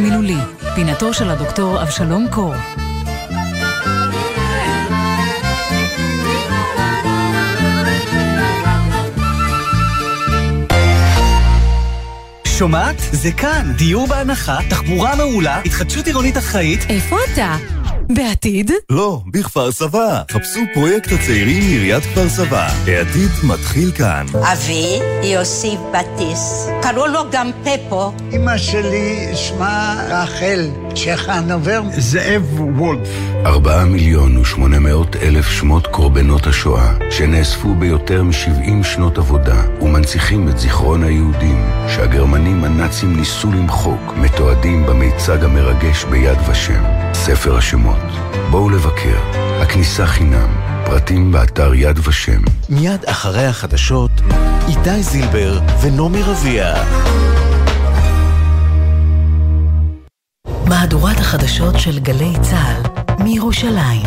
מילולי, פינתו של הדוקטור אבשלום קור. שומעת? זה כאן. דיור בהנחה, תחבורה מעולה, התחדשות עירונית אחראית. איפה אתה? בעתיד? לא, בכפר סבא. חפשו פרויקט הצעירים מעיריית כפר סבא. העתיד מתחיל כאן. אבי, יוסיף בטיס. קראו לו גם פפו. אמא שלי שמה רחל צ'חנובר. זאב וולף. ארבעה מיליון ושמונה מאות אלף שמות קורבנות השואה, שנאספו ביותר מ-70 שנות עבודה, ומנציחים את זיכרון היהודים, שהגרמנים הנאצים ניסו למחוק, מתועדים במיצג המרגש ביד ושם. ספר השמות. בואו לבקר, הכניסה חינם, פרטים באתר יד ושם. מיד אחרי החדשות, איתי זילבר ונעמי רביע. מהדורת החדשות של גלי צה"ל מירושלים.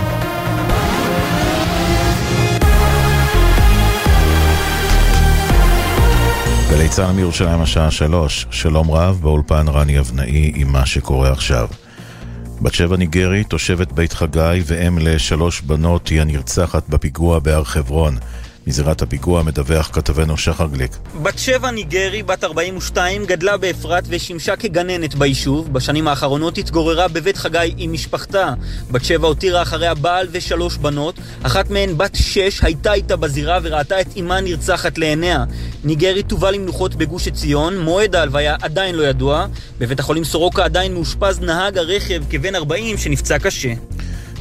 גלי צה"ל מירושלים השעה שלוש, שלום רב, באולפן רני אבנאי עם מה שקורה עכשיו. בת שבע ניגרי, תושבת בית חגי ואם לשלוש בנות, היא הנרצחת בפיגוע בהר חברון. מזירת הפיגוע מדווח כתבנו שחר גליק. בת שבע ניגרי, בת 42, גדלה באפרת ושימשה כגננת ביישוב. בשנים האחרונות התגוררה בבית חגי עם משפחתה. בת שבע הותירה אחריה בעל ושלוש בנות. אחת מהן, בת שש, הייתה איתה בזירה וראתה את אמה נרצחת לעיניה. ניגרי תובא למנוחות בגוש עציון, מועד ההלוויה עדיין לא ידוע. בבית החולים סורוקה עדיין מאושפז נהג הרכב כבן 40 שנפצע קשה.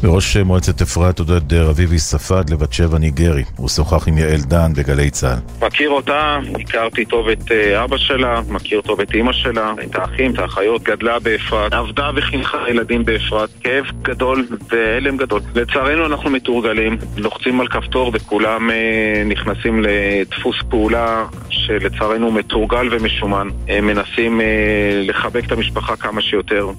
וראש מועצת אפרת עודד רביבי ספד לבת שבע ניגרי. הוא שוחח עם יעל דן בגלי צה"ל. מכיר אותה, הכרתי טוב את אבא שלה, מכיר טוב את אימא שלה, את האחים, את האחיות, גדלה באפרת, עבדה וחינכה ילדים באפרת. כאב גדול והלם גדול. לצערנו אנחנו מתורגלים, לוחצים על כפתור וכולם אה, נכנסים לדפוס פעולה שלצערנו מתורגל ומשומן. הם מנסים אה, לחבק את המשפחה כמה שיותר.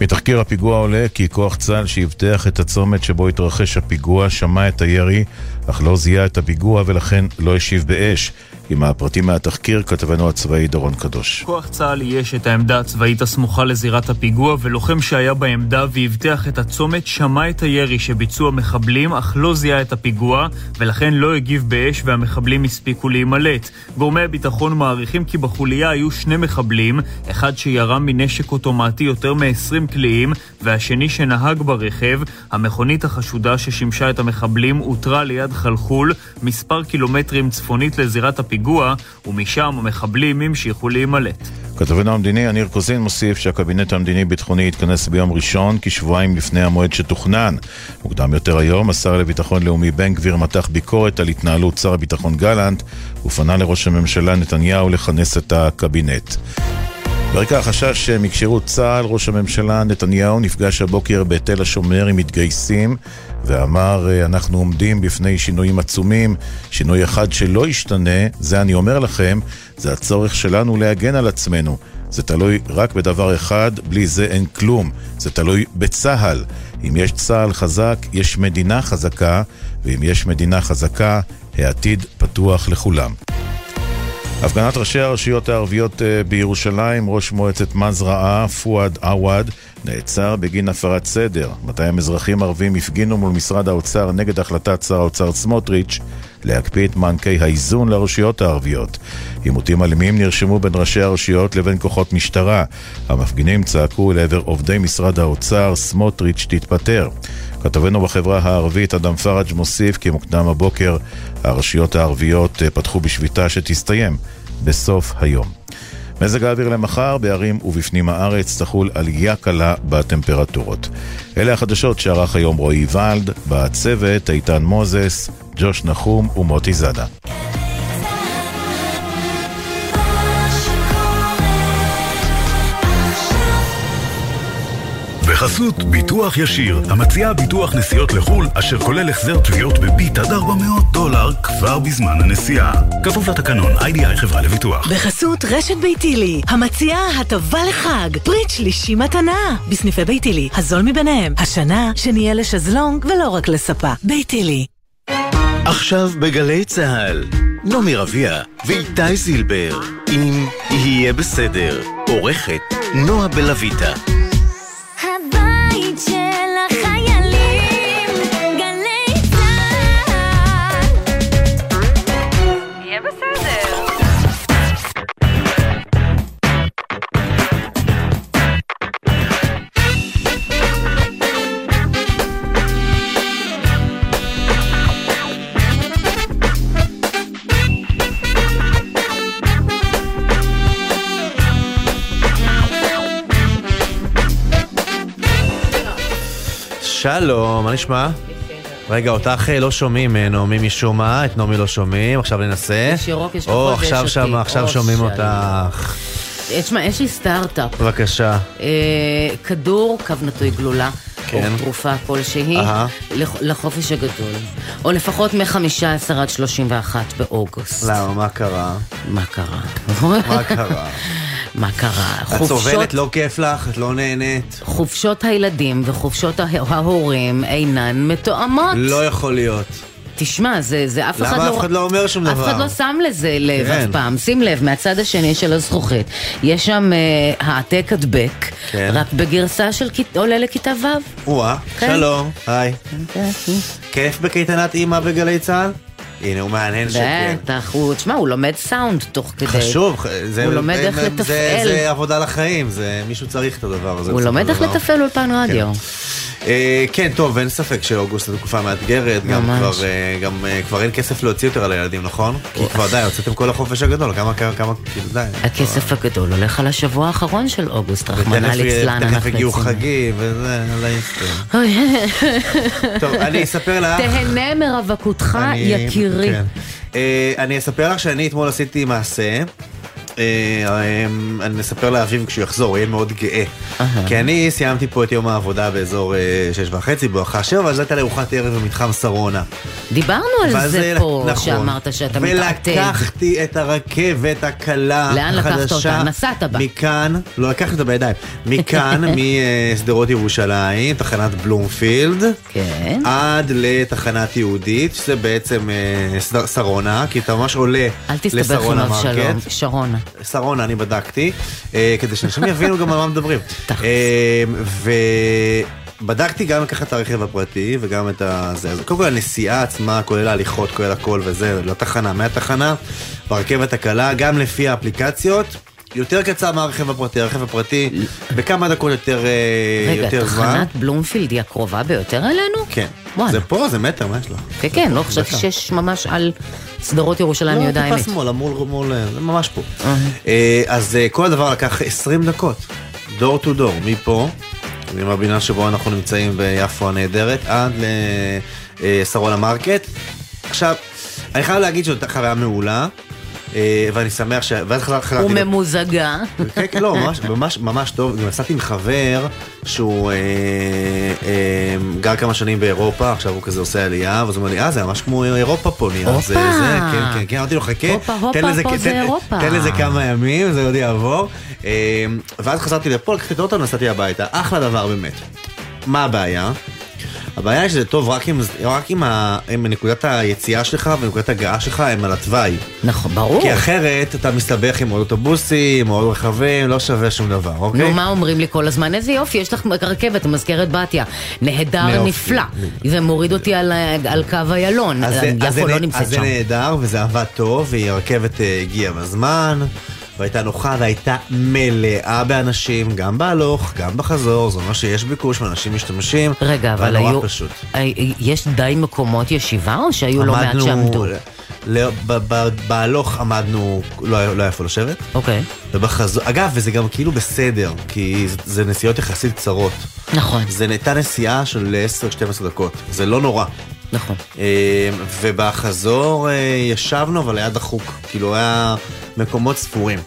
מתחקיר הפיגוע עולה כי כוח צה"ל שאבטח את הצומת שבו התרחש הפיגוע שמע את הירי, אך לא זיהה את הפיגוע ולכן לא השיב באש. עם הפרטים מהתחקיר, כתבנו הצבאי דורון קדוש. כוח צה"ל יש את העמדה הצבאית הסמוכה לזירת הפיגוע, ולוחם שהיה בעמדה ואבטח את הצומת שמע את הירי שביצעו המחבלים, אך לא זיהה את הפיגוע, ולכן לא הגיב באש והמחבלים הספיקו להימלט. גורמי הביטחון מעריכים כי בחוליה היו שני מחבלים, אחד שירה מנשק אוטומטי יותר מ-20 קליעים, והשני שנהג ברכב. המכונית החשודה ששימשה את המחבלים אותרה ליד חלחול, מספר קילומטרים צפונית לזירת הפיגוע. ומשם המחבלים המשיכו להימלט. כתבנו המדיני יניר קוזין מוסיף שהקבינט המדיני-ביטחוני יתכנס ביום ראשון, כשבועיים לפני המועד שתוכנן. מוקדם יותר היום, השר לביטחון לאומי בן גביר מתח ביקורת על התנהלות שר הביטחון גלנט, ופנה לראש הממשלה נתניהו לכנס את הקבינט. ברקע החשש מכשירות צה"ל, ראש הממשלה נתניהו נפגש הבוקר בתל השומר עם מתגייסים ואמר, אנחנו עומדים בפני שינויים עצומים, שינוי אחד שלא ישתנה, זה אני אומר לכם, זה הצורך שלנו להגן על עצמנו. זה תלוי רק בדבר אחד, בלי זה אין כלום. זה תלוי בצה"ל. אם יש צה"ל חזק, יש מדינה חזקה, ואם יש מדינה חזקה, העתיד פתוח לכולם. הפגנת ראשי הרשויות הערביות בירושלים, ראש מועצת מזרעה, פואד עווד, נעצר בגין הפרת סדר. 200 אזרחים ערבים הפגינו מול משרד האוצר נגד החלטת שר האוצר סמוטריץ' להקפיא את מענקי האיזון לרשויות הערביות. עימותים אלימים נרשמו בין ראשי הרשויות לבין כוחות משטרה. המפגינים צעקו לעבר עובדי משרד האוצר, סמוטריץ' תתפטר. כתבנו בחברה הערבית, אדם פראג' מוסיף כי מוקדם הבוקר הרשויות הערביות פתחו בשביתה שתסתיים בסוף היום. מזג האוויר למחר, בערים ובפנים הארץ תחול עלייה קלה בטמפרטורות. אלה החדשות שערך היום רועי ולד, בצוות איתן מוזס, ג'וש נחום ומוטי זאדה. בחסות ביטוח ישיר, המציעה ביטוח נסיעות לחו"ל, אשר כולל החזר תביעות בביט עד 400 דולר כבר בזמן הנסיעה. כפוף לתקנון, איי-די-איי חברה לביטוח. בחסות רשת ביתילי, המציעה הטבה לחג, פריט שלישי מתנה. בסניפי ביתילי, הזול מביניהם. השנה שנהיה לשזלונג ולא רק לספה. ביתילי. עכשיו בגלי צה"ל, נעמי רביע ואיתי זילבר, אם יהיה בסדר, עורכת נועה בלויטה. שלום, מה נשמע? רגע, אותך אה, לא שומעים, אה, נעמי משום מה, את נעמי לא שומעים, עכשיו ננסה. יש ירוק, יש כחול ויש עכשיו אותי. עכשיו או, שומעים שלום. אותך. תשמע, יש לי סטארט-אפ. בבקשה. אה, כדור, קו נטוי גלולה. כן. או תרופה כלשהי, לחופש הגדול. או לפחות מ-15 עד 31 באוגוסט. למה, מה קרה? מה קרה? מה קרה? מה קרה? את סובלת, לא כיף לך? את לא נהנית? חופשות הילדים וחופשות ההורים אינן מתואמות. לא יכול להיות. תשמע, זה, זה אף אחד למה לא... אף אחד לא אומר שום אף דבר? אחד לא שם לזה לב כן. אף פעם. שים לב, מהצד השני של הזכוכית, יש שם אה, העתק הדבק, כן. רק בגרסה של כית- עולה לכיתה ו'. או-אה, כן. שלום, היי. כיף בקייטנת אימא בגלי צה"ל? הנה, הוא מהנהן שכן. בטח, הוא, תשמע, הוא לומד סאונד תוך כדי. חשוב, זה, הוא לומד איך זה, זה, לתפעל. זה עבודה לחיים, זה, מישהו צריך את הדבר הזה. הוא לומד איך. לתפעל אולפן רדיו. אה, כן, טוב, אין ספק שאוגוסט זו תקופה מאתגרת, גם. כבר, אה, גם אה, כבר אין כסף להוציא יותר על הילדים, נכון? כי כבר די, הוצאתם כל החופש הגדול, כמה, כמה, כמה, כאילו די. הכסף הגדול הולך על השבוע האחרון של אוגוסט, רחמנא ליצלן. תכף אנחנו הגיעו יוצאים. חגים, וזה, יסתר. אוי. טוב, אני אספר לך... תהנה מרווקותך, יקירי. כן. אה, אני אספר לך שאני אתמול עשיתי מעשה. אה, אה, אני אספר לאביב כשהוא יחזור, הוא יהיה מאוד גאה. כי אני סיימתי פה את יום העבודה באזור אה, שש וחצי, בואכה שבע, ואז הייתה לי ארוחת ערב במתחם שרונה. דיברנו על זה פה, נכון. שאמרת שאתה מתעתד. ולקחתי את הרכבת הקלה לאן לקחת החדשה. אותה? נסעת בה. מכאן, לא לקחתי אותה בידיים. מכאן, משדרות ירושלים, תחנת בלומפילד, כן. עד לתחנת יהודית, שזה בעצם אה, שר- שרונה, כי אתה ממש עולה אל תסתבך עם לשרונה אבשלום, מרקט. שרונה. שרונה, אני בדקתי, אה, כדי שאנשים יבינו גם על מה מדברים. אה, ובדקתי גם לקחת את הרכב הפרטי וגם את הזה. אז קודם כל הנסיעה עצמה, כולל ההליכות, כולל הכל וזה, לתחנה, מהתחנה, ברכבת הקלה, גם לפי האפליקציות. יותר קצר מהרכב הפרטי, הרכב הפרטי בכמה דקות יותר, אה, רגע, יותר זמן. תחנת בלומפילד היא הקרובה ביותר אלינו? כן. וואלה. זה פה, זה מטר, מה יש לו? כן, כן, לא חשבתי. שיש ממש על שדרות ירושלים לא, יהודה טיפה האמת. שמאלה, מול, מול, זה ממש פה. אה, אז אה, כל הדבר לקח 20 דקות, door to door, מפה, מהבניין שבו אנחנו נמצאים ביפו הנהדרת, עד לשרונה מרקט. עכשיו, אני חייב להגיד שזאת חוויה מעולה, אה, ואני שמח ש... ואז חזרתי... וממוזגה. כן, כן, לא, ממש, ממש, ממש טוב. גם נסעתי עם חבר שהוא אה, אה, גר כמה שנים באירופה, עכשיו הוא כזה עושה עלייה, ואז הוא אומר לי, אה, זה ממש כמו אירופה פה. הופה. זה, זה, כן, כן, כן, אמרתי לו, חכה, הופה, הופה, תן לזה, פה תן- זה אירופה." תן לזה כמה ימים, זה עוד יעבור. אה, ואז חזרתי לפה, לקחתי את האוטו ונסעתי הביתה. אחלה דבר באמת. מה הבעיה? הבעיה היא שזה טוב רק אם, רק אם, ה, אם נקודת היציאה שלך ונקודת הגעה שלך הם על התוואי. נכון, ברור. כי אחרת אתה מסתבך עם עוד אוטובוסים, עוד רכבים, לא שווה שום דבר, אוקיי? נו, מה אומרים לי כל הזמן? איזה יופי, יש לך רכבת, מזכרת בתיה. נהדר, יופי. נפלא. זה מוריד אותי על, על קו איילון. יפו לא נמצאת אז זה שם. נהדר וזה עבד טוב, והרכבת אה, הגיעה בזמן, והייתה נוחה והייתה מלאה באנשים, גם בהלוך, גם בחזור, זה אומר שיש ביקוש ואנשים משתמשים. רגע, אבל היו... פשוט. אה, יש די מקומות ישיבה, או שהיו לא מעט שעמדו? בהלוך עמדנו, לא היה לא היה איפה לשבת. אוקיי. ובחזור, אגב, וזה גם כאילו בסדר, כי זה- זה נסיעות יחסית קצרות. נכון. זה נהייתה נסיעה של 10-12 דקות, זה לא נורא. נכון. אה, ובחזור אה, ישבנו, אבל היה דחוק. כאילו, היה מקומות ספורים.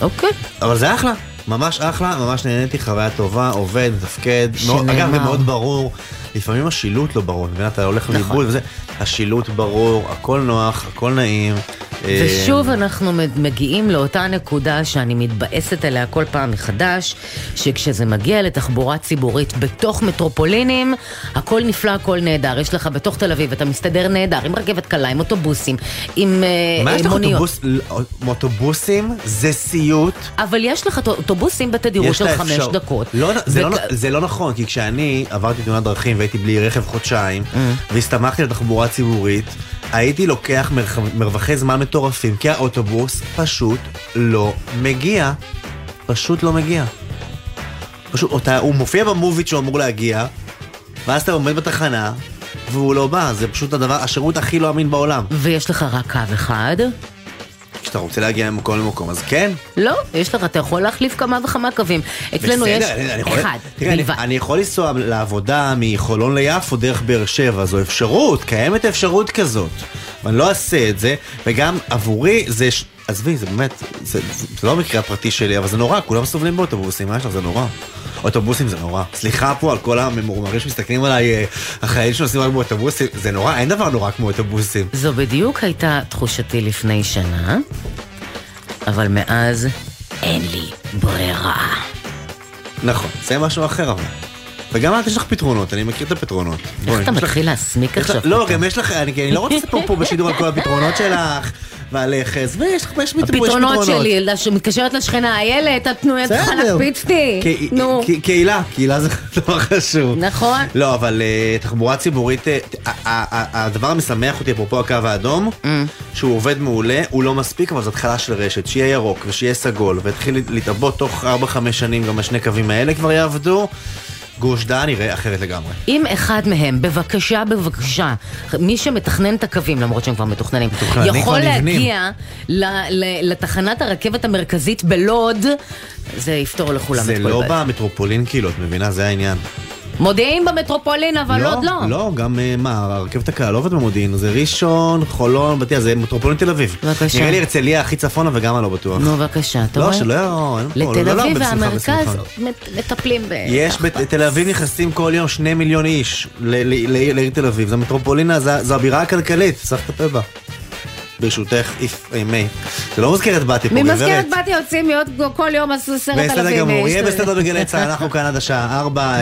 אוקיי. אבל זה אחלה. ממש אחלה, ממש נהניתי, חוויה טובה, עובד, מתפקד. מאוד-. אגב, ומאוד ברור. לפעמים השילוט לא ברור? אתה הולך לאיבוד וזה. השילוט ברור, הכל נוח, הכל נעים. אה, ושוב אנחנו מגיעים לאותה נקודה שאני מתבאסת עליה כל פעם מחדש, שכשזה מגיע לתחבורה ציבורית בתוך מטרופולינים, הכל נפלא, הכל נהדר. יש לך בתוך תל אביב, אתה מסתדר נהדר, עם רכבת קלה, עם אוטובוסים, עם אה, מה יש אה, לך מוניות. אוטובוס, אוטובוסים זה סיוט. אבל יש לך אוטובוסים בתדירות של חמש דקות. לא, זה, לא, זה לא נכון, כי כשאני עברתי תאונת דרכים והייתי בלי רכב חודשיים, Mm. והסתמכתי על תחבורה ציבורית, הייתי לוקח מרווחי זמן מטורפים, כי האוטובוס פשוט לא מגיע. פשוט לא מגיע. פשוט, אותה, הוא מופיע במוביט שהוא אמור להגיע, ואז אתה עומד בתחנה, והוא לא בא, זה פשוט הדבר, השירות הכי לא אמין בעולם. ויש לך רק קו אחד? כשאתה רוצה להגיע ממקום למקום, אז כן. לא, יש לך, אתה יכול להחליף כמה וכמה קווים. אצלנו יש אחד בלבד. אני יכול לנסוע לעבודה מחולון ליפו דרך באר שבע, זו אפשרות, קיימת אפשרות כזאת. ואני לא אעשה את זה, וגם עבורי זה... עזבי, זה באמת, זה, זה, זה לא המקרה הפרטי שלי, אבל זה נורא, כולם סובלים באוטובוסים, מה יש לך? זה נורא. אוטובוסים זה נורא. סליחה פה על כל הממורמרים שמסתכלים עליי, אה, החיילים שנוסעים רק באוטובוסים, זה נורא, אין דבר נורא כמו אוטובוסים. זו בדיוק הייתה תחושתי לפני שנה, אבל מאז אין לי ברירה. נכון, זה משהו אחר אבל. וגם את יש לך פתרונות, אני מכיר את הפתרונות. איך אתה מתחיל להסמיק עכשיו? לא, גם יש לך, אני לא רוצה לספר פה בשידור על כל הפתרונות שלך, ועל עזבי, יש לך, יש פתרונות. הפתרונות שלי, לש- מתקשרת לשכנה, איילת, את תנו את צריכה. להקפיץ אותי. נו. קהילה, קהילה זה דבר חשוב. נכון. לא, אבל אה, תחבורה ציבורית, אה, הדבר המשמח אותי, אפרופו הקו האדום, Mm. שהוא עובד מעולה, הוא לא מספיק, אבל זו התחלה של רשת, שיהיה ירוק ושיהיה סגול, ויתחיל להתעבות תוך 4-5 שנים, גם השני קווים האלה כבר יעבדו. גוש דן יראה אחרת לגמרי. אם אחד מהם, בבקשה, בבקשה, מי שמתכנן את הקווים, למרות שהם כבר מתוכננים, יכול. להגיע ל- ל- לתחנת הרכבת המרכזית בלוד, זה יפתור לכולם זה את כל לא בעיה. במטרופולין כאילו, את מבינה? זה העניין. מודיעין במטרופולין, אבל עוד לא. לא, גם אה, מה, הרכבת הקלה לא עובד במודיעין, זה ראשון, חולון, בת ים, זה מטרופולין תל אביב. בבקשה. נראה לי הרצליה הכי צפונה וגם אני לא בטוח. נו, בבקשה, אתה לא, רואה? שלא יהיה... אין פה, לתל לא אביב והמרכז מטפלים ב... יש בתל אביב נכנסים כל יום שני מיליון איש לעיר תל אביב, זה מטרופולינה, זו הבירה הכלכלית, צריך לטפל בה. ברשותך, איף, אה, מי. זה לא מזכרת באתי פה, גברת. ממזכרת באתי יוצאים כל יום עשרת אלפים בסדר גמור. יהיה בסדר בגלי צה"ל, אנחנו כאן עד השעה 4.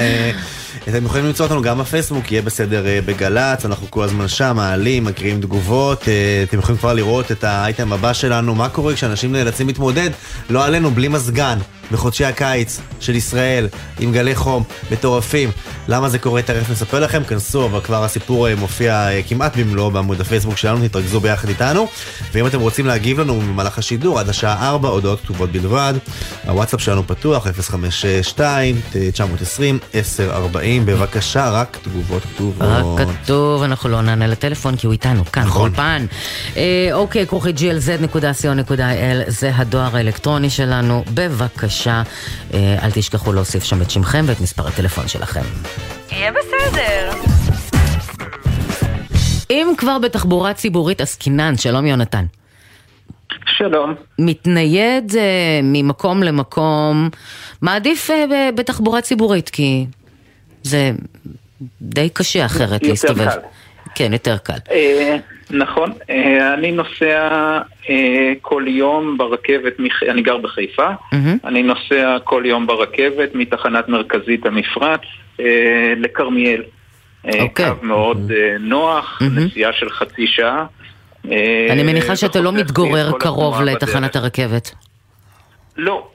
אתם יכולים למצוא אותנו גם בפייסבוק, יהיה בסדר אה, בגל"צ, אנחנו כל הזמן שם, מעלים, מקריאים תגובות, אה, אתם יכולים כבר לראות את האייטם הבא שלנו, מה קורה כשאנשים נאלצים להתמודד, לא עלינו, בלי מזגן, בחודשי הקיץ של ישראל, עם גלי חום מטורפים. למה זה קורה, תכף נספר לכם, כנסו, אבל כבר הסיפור אה, מופיע כמעט במלואו בעמוד הפייסבוק שלנו, תתרכזו ביחד איתנו. ואם אתם רוצים להגיב לנו במהלך השידור, עד השעה 4, הודעות כתובות בלבד. הוואטסאפ שלנו פתוח, 052-920-1040, בבקשה, רק תגובות כתובות. רק כתוב, אנחנו לא נענה לטלפון כי הוא איתנו, כאן נכון. באולפן. אה, אוקיי, כרוכי glz.co.il זה הדואר האלקטרוני שלנו. בבקשה, אה, אל תשכחו להוסיף שם את שמכם ואת מספר הטלפון שלכם. יהיה בסדר. אם כבר בתחבורה ציבורית עסקינן, שלום יונתן. שלום. מתנייד אה, ממקום למקום, מעדיף אה, בתחבורה ציבורית, כי זה די קשה אחרת יותר להסתובב. קל. כן, יותר קל. אה, נכון, אה, אני נוסע אה, כל יום ברכבת, אני גר בחיפה. אני נוסע כל יום ברכבת מתחנת מרכזית המפרץ אה, לכרמיאל. אוקיי. קו מאוד נוח. נסיעה של חצי שעה. אני מניחה שאתה לא מתגורר קרוב לתחנת. הרכבת. לא,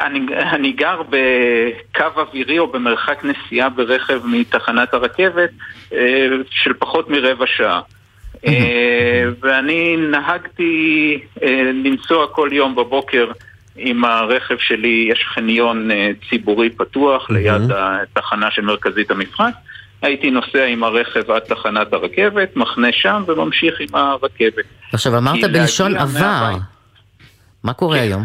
אני, אני גר בקו אווירי או במרחק נסיעה ברכב מתחנת הרכבת אה, של פחות מרבע שעה. אה, ואני נהגתי אה, לנסוע כל יום בבוקר עם הרכב שלי, יש חניון ציבורי פתוח ליד התחנה של מרכזית המפרץ. הייתי נוסע עם הרכב עד תחנת הרכבת, מחנה שם וממשיך עם הרכבת. עכשיו, אמרת בלשון עבר. מה קורה היום?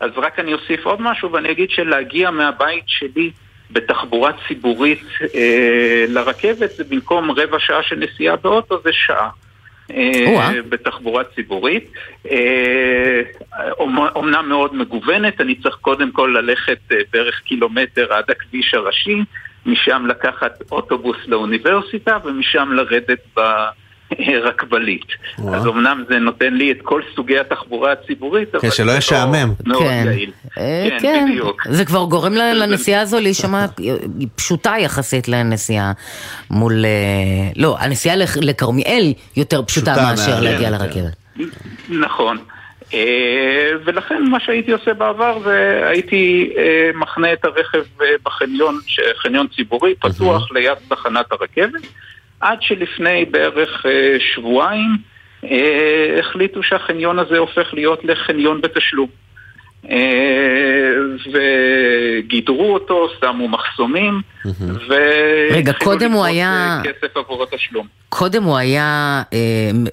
אז רק אני אוסיף עוד משהו ואני אגיד שלהגיע מהבית שלי בתחבורה ציבורית אה, לרכבת זה במקום רבע שעה של נסיעה באוטו זה שעה. אה. בתחבורה ציבורית. אה, אומ- אומנם מאוד מגוונת, אני צריך קודם כל ללכת אה, בערך קילומטר עד הכביש הראשי, משם לקחת אוטובוס לאוניברסיטה ומשם לרדת ב... רכבלית. אז אמנם זה נותן לי את כל סוגי התחבורה הציבורית, כן, אבל שלא זה ישעמם. מאוד כן. יעיל. אה, כן, כן, בדיוק. זה כבר גורם ל- לנסיעה הזו להישמע פשוטה יחסית לנסיעה מול... אה, לא, הנסיעה לכרמיאל יותר פשוטה פשוטה מאשר מה- להגיע כן, לרכבת. נכון. אה, ולכן מה שהייתי עושה בעבר זה הייתי אה, מחנה את הרכב בחניון, חניון ציבורי פתוח ליד תחנת הרכבת, עד שלפני בערך אה, שבועיים אה, החליטו שהחניון הזה הופך להיות לחניון בתשלום. אה, וגידרו אותו, שמו מחסומים, ו... רגע, קודם הוא היה- כסף עבור התשלום. קודם הוא היה,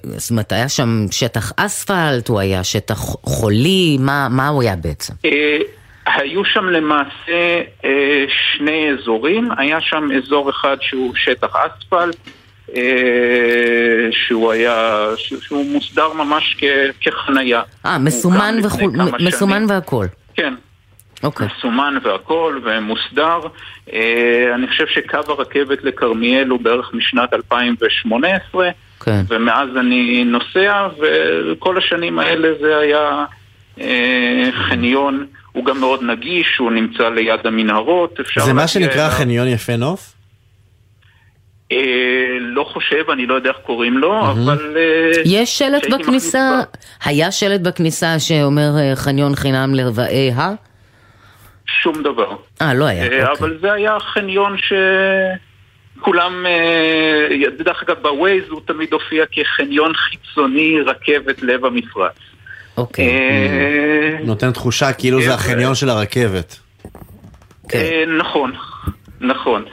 זאת אומרת, היה שם שטח אספלט, הוא היה שטח חולי, מה, מה הוא היה בעצם? היו שם למעשה שני אזורים, היה שם אזור אחד שהוא שטח אספלט, שהוא היה, שהוא מוסדר ממש כ- כחנייה. אה, מסומן וכו', מסומן. והכל. כן. אוקיי. מסומן והכל ומוסדר. אה, אני חושב שקו הרכבת לכרמיאל הוא בערך משנת 2018, כן. ומאז אני נוסע, וכל השנים האלה זה היה אה, חניון, הוא גם מאוד נגיש, הוא נמצא ליד המנהרות, אפשר זה מה שנקרא אליו. חניון יפה נוף? אה, לא חושב, אני לא יודע איך קוראים לו, אבל... אה, יש שלט בכניסה, היה שלט בכניסה שאומר אה, חניון חינם לרבעי ה? שום דבר. אה, לא היה. אה, אבל זה היה חניון שכולם, אה, דרך אגב בווייז הוא תמיד הופיע כחניון חיצוני רכבת לב המפרץ. אוקיי. אה, נותן תחושה כאילו זה החניון של הרכבת. אה, נכון, נכון.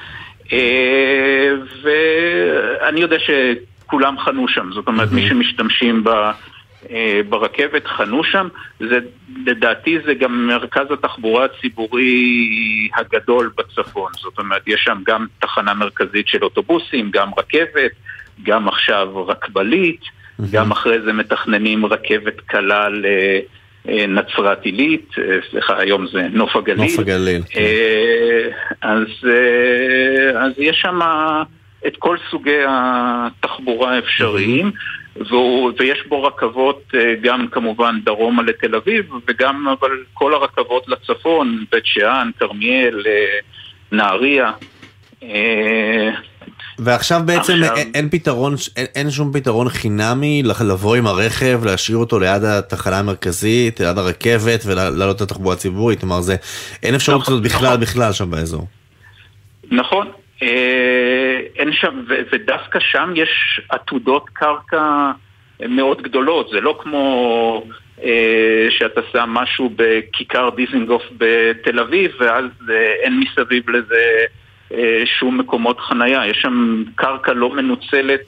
אה, ואני יודע שכולם חנו שם, זאת אומרת מי שמשתמשים ב... אה, ברכבת חנו שם, זה, לדעתי זה גם מרכז התחבורה הציבורי הגדול בצפון, זאת אומרת יש שם גם תחנה מרכזית של אוטובוסים, גם רכבת, גם עכשיו רכבלית, גם אחרי זה מתכננים רכבת קלה לנצרת עילית, אה, סליחה היום זה נוף הגליל. נוף הגליל. אה, אז, אה, אז יש שם את כל סוגי התחבורה האפשריים, והוא, ויש בו רכבות אה, גם כמובן דרומה לתל אביב, וגם אבל כל הרכבות לצפון, בית שאן, כרמיאל, אה, נהריה. ועכשיו בעצם עכשיו- אין, אין פתרון, אין, אין שום פתרון חינמי לבוא עם הרכב, להשאיר אותו ליד התחנה המרכזית, ליד הרכבת ולעלות לתחבורה הציבורית, כלומר זה, אין אפשרות כזאת בכלל בכלל שם באזור. נכון. אה, אין שם, ו- ודווקא שם יש עתודות קרקע מאוד גדולות, זה לא כמו אה, שאתה שם משהו בכיכר דיזינגוף בתל אביב, ואז אה, אין מסביב לזה שום מקומות חנייה, יש שם קרקע לא מנוצלת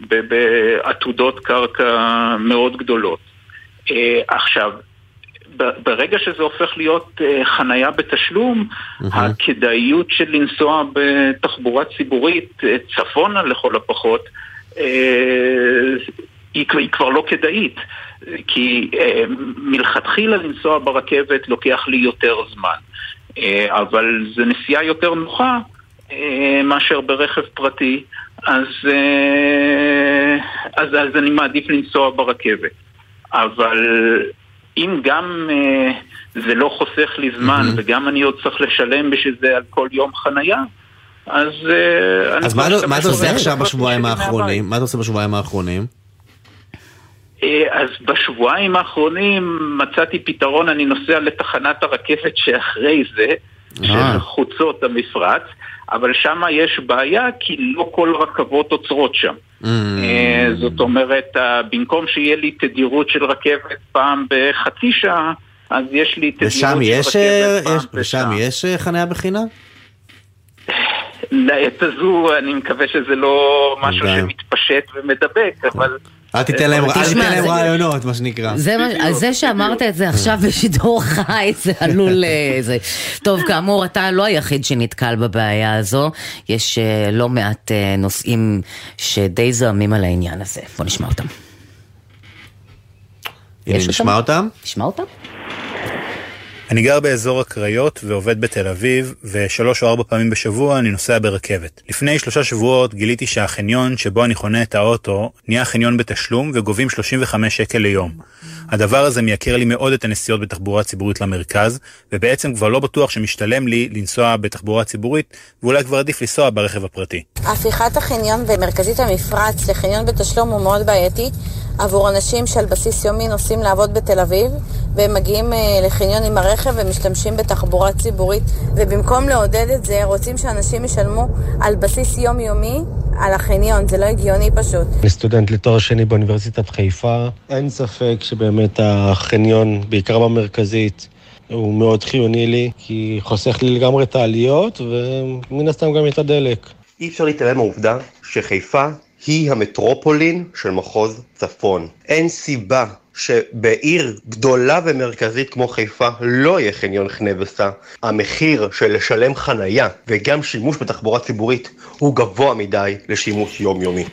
בעתודות קרקע מאוד גדולות. אה, עכשיו, ברגע שזה הופך להיות אה, חנייה בתשלום, הכדאיות של לנסוע בתחבורה ציבורית אה, צפונה לכל הפחות, אה, היא, כבר- היא כבר לא כדאית. כי אה, מלכתחילה לנסוע ברכבת לוקח לי יותר זמן. אה, אבל זו נסיעה יותר נוחה אה, מאשר ברכב פרטי, אז, אה, אז, אז אני מעדיף לנסוע ברכבת. אבל אם גם אה, זה לא חוסך לי זמן וגם אני עוד צריך לשלם בשביל זה על כל יום חנייה, אז... אה, אז מה, אתה- מה אתה עושה עכשיו בשבועיים. האחרונים? מה אתה עושה בשבועיים האחרונים? אה, אז בשבועיים האחרונים מצאתי פתרון, אני נוסע לתחנת הרכבת שאחרי זה, אה. של חוצות המפרץ, אבל שם יש בעיה כי לא כל רכבות עוצרות שם. Mm. אה, זאת אומרת, במקום שיהיה לי תדירות של רכבת פעם בחצי שעה, אז יש לי תדירות של רכבת יש, אה, פעם יש- ושם יש אה, חניה בחינם? לעת הזו אני מקווה שזה לא משהו. שמתפשט ומדבק, אבל... אל תיתן להם רעיונות, מה שנקרא. זה, מה, אז זה שאמרת את זה עכשיו בשידור חי, זה עלול... אה. טוב, כאמור, אתה לא היחיד שנתקל בבעיה הזו. יש אה, לא מעט אה, נושאים שדי זועמים על העניין הזה. בוא נשמע אותם. הנה, נשמע אותם? נשמע אותם? אני גר באזור הקריות ועובד בתל אביב, ושלוש או ארבע פעמים בשבוע אני נוסע ברכבת. לפני שלושה שבועות גיליתי שהחניון שבו אני חונה את האוטו נהיה חניון בתשלום וגובים 35 שקל ליום. הדבר הזה מייקר לי מאוד את הנסיעות בתחבורה ציבורית למרכז, ובעצם כבר לא בטוח שמשתלם לי לנסוע בתחבורה ציבורית, ואולי כבר עדיף לנסוע ברכב הפרטי. הפיכת החניון במרכזית המפרץ לחניון בתשלום הוא מאוד בעייתי עבור אנשים שעל בסיס יומי נוסעים לעבוד בתל אביב והם מגיעים אה, לחניון עם הרכב ומשתמשים בתחבורה ציבורית ובמקום לעודד את זה רוצים שאנשים ישלמו על בסיס יומיומי על החניון, זה לא הגיוני פשוט. אני סטודנט לתואר שני באוניברסיטת חיפה. אין ספק שבאמת החניון, בעיקר במרכזית, הוא מאוד חיוני לי, כי חוסך לי לגמרי את העליות, ומן הסתם גם את הדלק. אי אפשר להתעלם מהעובדה שחיפה היא המטרופולין של מחוז צפון. אין סיבה שבעיר גדולה ומרכזית כמו חיפה לא יהיה חניון חנה וסע. המחיר של לשלם חנייה וגם שימוש בתחבורה ציבורית הוא גבוה מדי לשימוש יומיומי.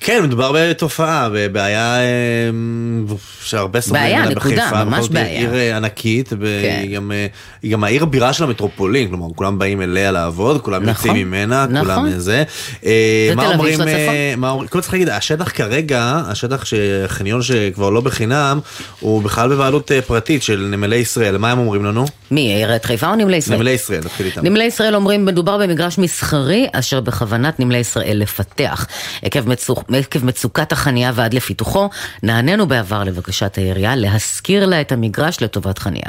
כן, מדובר בתופעה, בבעיה אה, שהרבה סובלים בעיה, נקודה, בחיפה. ממש בעיה. עיר אה, ענקית, כן. והיא גם, אה, גם העיר הבירה של המטרופולין, כלומר, כולם באים אליה לעבוד, כולם נכון, יוצאים ממנה, נכון. כולם זה. אה, זה מה תל אומרים. אה, מה אומרים, קודם צריך להגיד, השטח כרגע, השטח שחניון שכבר לא בחינם, הוא בכלל בבעלות פרטית של נמלי ישראל, מה הם אומרים לנו? מי, עיריית חיפה או נמלי ישראל? נמלי ישראל, נתחיל איתם. נמלי ישראל אומרים מדובר במגרש מסחרי אשר בכוונת נמלי ישראל לפתח. עקב, מצוק, עקב מצוקת החניה ועד לפיתוחו, נענינו בעבר לבקשת העירייה להשכיר לה את המגרש לטובת חניה.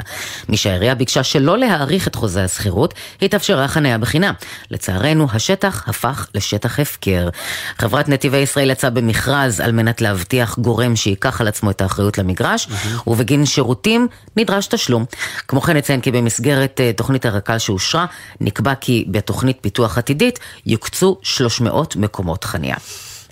משהעירייה ביקשה שלא להאריך את חוזה השכירות, התאפשרה חניה בחינם. לצערנו, השטח הפך לשטח הפקר. חברת נתיבי ישראל יצאה במכרז על מנת להבטיח גורם שייקח על עצמו את האחריות למגרש, ובגין שירותים נדרש תשלום. כמו כן נציין כי במסגרת אה, תוכנית הרק"ל שאושרה, נקבע כי בתוכנית פיתוח עתידית יוקצו 300 מקומות חניה.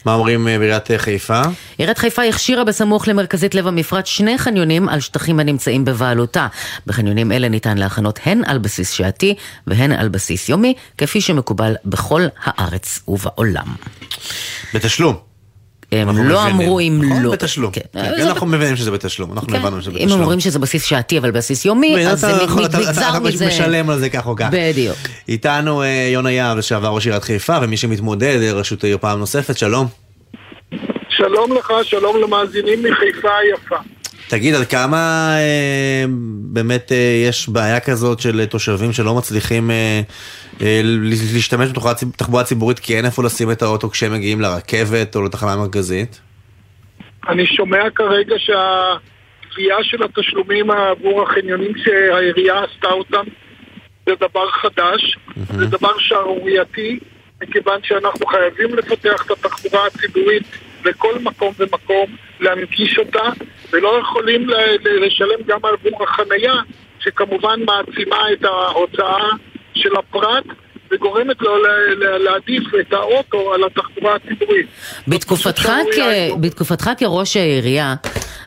מה אומרים אה, בעיריית אה, חיפה? עיריית חיפה הכשירה בסמוך למרכזית לב המפרץ שני חניונים על שטחים הנמצאים בבעלותה. בחניונים אלה ניתן להכנות הן על בסיס שעתי והן על בסיס יומי, כפי שמקובל בכל הארץ ובעולם. בתשלום. הם אנחנו לא. אמרו אם נכון, לא. בתשלום. כן. כן, זה אנחנו מבינים שזה בתשלום, אנחנו כן. הבנו שזה אם בתשלום. אומרים שזה בסיס שעתי אבל בסיס יומי, אז זה אתה- נגזר אתה מזה. משלם על זה כך או כך. בדיוק. איתנו אה, יונה יהב, לשעבר ראש עיריית חיפה, ומי שמתמודד לראשות העיר פעם נוספת, שלום. שלום לך, שלום למאזינים מחיפה היפה. תגיד, עד כמה אה, באמת אה, יש בעיה כזאת של תושבים שלא מצליחים אה, אה, להשתמש בתחבורה ציב- בתחבורה ציבורית כי אין איפה לשים את האוטו כשהם מגיעים לרכבת או לתחנה המרכזית? אני שומע כרגע שהגבייה של התשלומים עבור החניונים שהעירייה עשתה אותם זה דבר חדש, זה דבר שערורייתי, מכיוון שאנחנו חייבים לפתח את התחבורה הציבורית לכל מקום ומקום, להנגיש אותה, ולא יכולים ל- ל- לשלם גם עבור החנייה, שכמובן מעצימה את ההוצאה של הפרט וגורמת לו להעדיף את האוטו על התחבורה הציבורית. בתקופתך, כ... בתקופתך כראש העירייה,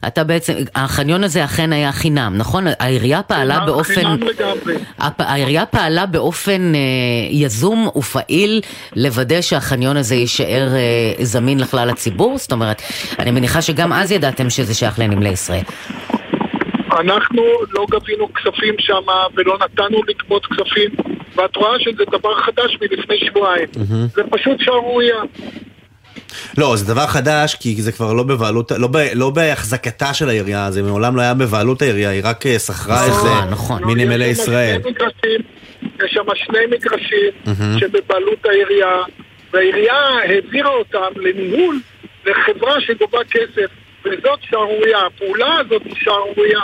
אתה בעצם, החניון הזה אכן היה חינם, נכון? העירייה פעלה חינם- באופן... חינם לגמרי. הפ- העירייה פעלה באופן אה, יזום ופעיל לוודא שהחניון הזה יישאר אה, זמין לכלל הציבור? זאת אומרת, אני מניחה שגם אז ידעתם שזה שייך לנמלי ישראל. אנחנו לא גבינו כספים שם ולא נתנו לגבות כספים ואת רואה שזה דבר חדש מלפני שבועיים. זה פשוט שערורייה. לא, זה דבר חדש, כי זה כבר לא בבעלות, לא, ב, לא בהחזקתה של העירייה, זה מעולם לא היה בבעלות העירייה, היא רק אה, שכרה איזה מנמלי ישראל. שני מגרשים, יש שם שני מגרשים מהמם. שבבעלות העירייה והעירייה העבירה אותם לניהול לחברה שגובה כסף וזאת שערורייה, הפעולה הזאת היא שערורייה.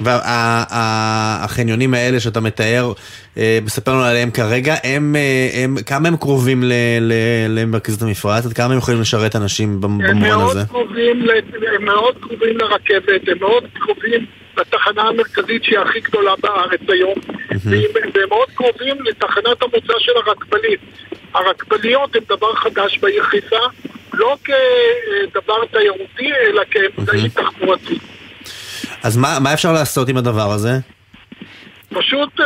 והחניונים האלה שאתה מתאר, אה, מספר לנו עליהם כרגע, הם, אה, הם, כמה הם קרובים ל, ל, למרכזת המפרץ? עד כמה הם יכולים לשרת אנשים במובן הזה? קרובים, הם מאוד קרובים לרכבת, הם מאוד קרובים לתחנה המרכזית שהיא הכי גדולה בארץ היום, והם והם מאוד קרובים לתחנת המוצא של הרכבלית. הרכבליות הם דבר חדש בעיר חיפה, לא כדבר תיירותי, אלא כאמצעי תחבורתי. אז מה, מה אפשר לעשות עם הדבר הזה? פשוט אה,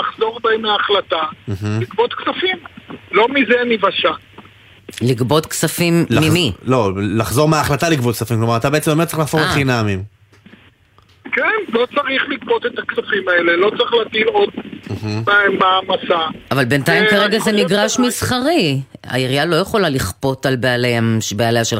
לחזור בהם מההחלטה, לגבות כספים. לא מזה ניוושע. לגבות כספים לח- ממי? לא, לחזור מההחלטה לגבות כספים, כלומר אתה בעצם אומר צריך להפוך אה. לחינמים. כן, לא צריך לגבות את הכספים האלה, לא צריך להטיל עוד מעמסה. אבל בינתיים אה, כרגע זה מגרש מסחרי. העירייה לא יכולה לכפות על בעליהם, בעליה של,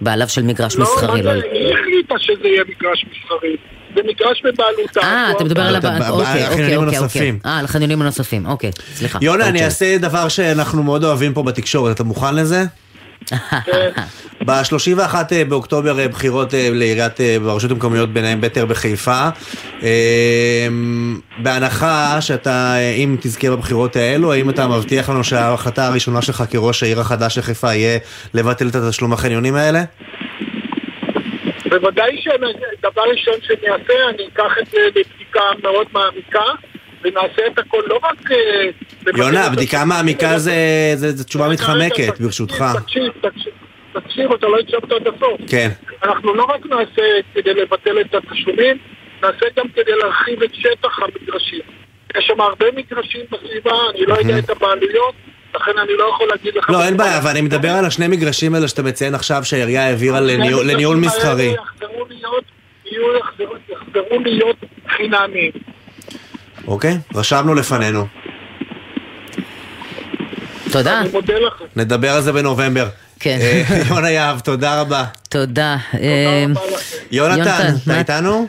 בעליו של מגרש לא, מסחרי. לא- היא החליטה שזה יהיה מגרש מסחרי. זה מגרש בבעלותה. אה, אתה מדבר על אוקיי, על אוקיי, החניונים אוקיי, הנוספים. אה, על החניונים הנוספים, אוקיי, סליחה. יונה, אני. אעשה דבר שאנחנו מאוד אוהבים פה בתקשורת, אתה מוכן לזה? ב-31 באוקטובר אה, בחירות אה, לעיריית, אה, ברשויות המקומיות ביניהם בטר בחיפה. אה, בהנחה שאתה, אה, אם תזכה בבחירות האלו, האם אתה מבטיח לנו שההחלטה הראשונה שלך כראש העיר החדש של חיפה יהיה לבטל את התשלום החניונים האלה? בוודאי שדבר ראשון שאני אעשה, אני אקח את זה לבדיקה מאוד מעמיקה, ונעשה את הכל לא רק... אה, יונה, בדיקה מעמיקה זה- תשובה מתחמקת, ברשותך. תקשיב, תקשיב, תקשיב, אתה לא הקשבת עד הסוף. כן. אנחנו לא רק נעשה כדי לבטל את התשלומים, נעשה גם כדי להרחיב את שטח המגרשים. יש שם הרבה מגרשים בסביבה, אני לא יודע את הבעלויות, לכן אני לא יכול להגיד לך... לא, אין בעיה, אבל אני מדבר על השני מגרשים האלה שאתה מציין עכשיו שהעירייה העבירה לניהול- מסחרי. יחזרו להיות חינמיים. אוקיי? רשמנו לפנינו. תודה. אני מודה לכם. נדבר על זה בנובמבר. כן. אה, יונה יהב, תודה רבה. תודה. אה, יונתן, אתה איתנו?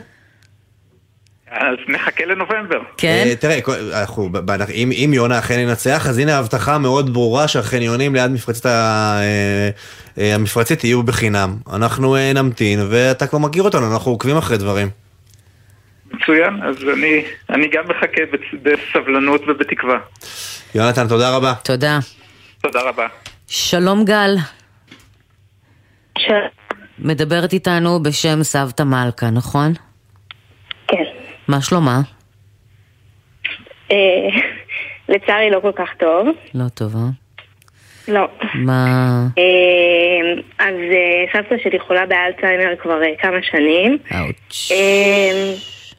אז נחכה לנובמבר. כן. אה, תראה, אנחנו, אם אם יונה אכן ינצח, אז הנה הבטחה מאוד ברורה שהחניונים ליד מפרצת ה- המפרצית יהיו בחינם. אנחנו נמתין, ואתה כבר מכיר אותנו, אנחנו עוקבים אחרי דברים. מצוין, אז אני, אני גם מחכה בצ- בסבלנות ובתקווה. יונתן, תודה רבה. תודה. תודה רבה. שלום גל. מדברת איתנו בשם סבתא מלכה, נכון? כן. מה שלומה? אה, לצערי לא כל כך טוב. לא טובה. לא. מה... אה, אז אה, סבתא שלי חולה באלצהיימר כבר אה, כמה שנים. אאוץ'.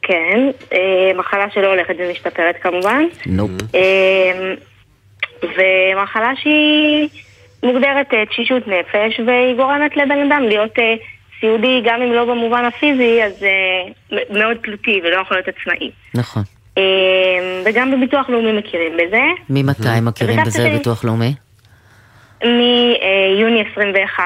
כן, אה, מחלה שלא הולכת ומשתפרת כמובן. נופ. אה, ומחלה שהיא מוגדרת אה, תשישות נפש והיא גורמת לבן אדם להיות סיעודי גם אם לא במובן הפיזי, אז מאוד תלותי ולא יכול להיות עצמאי. נכון. אה, וגם בביטוח לאומי מכירים בזה. ממתי מכירים בזה שלי- ביטוח לאומי? מיוני 21.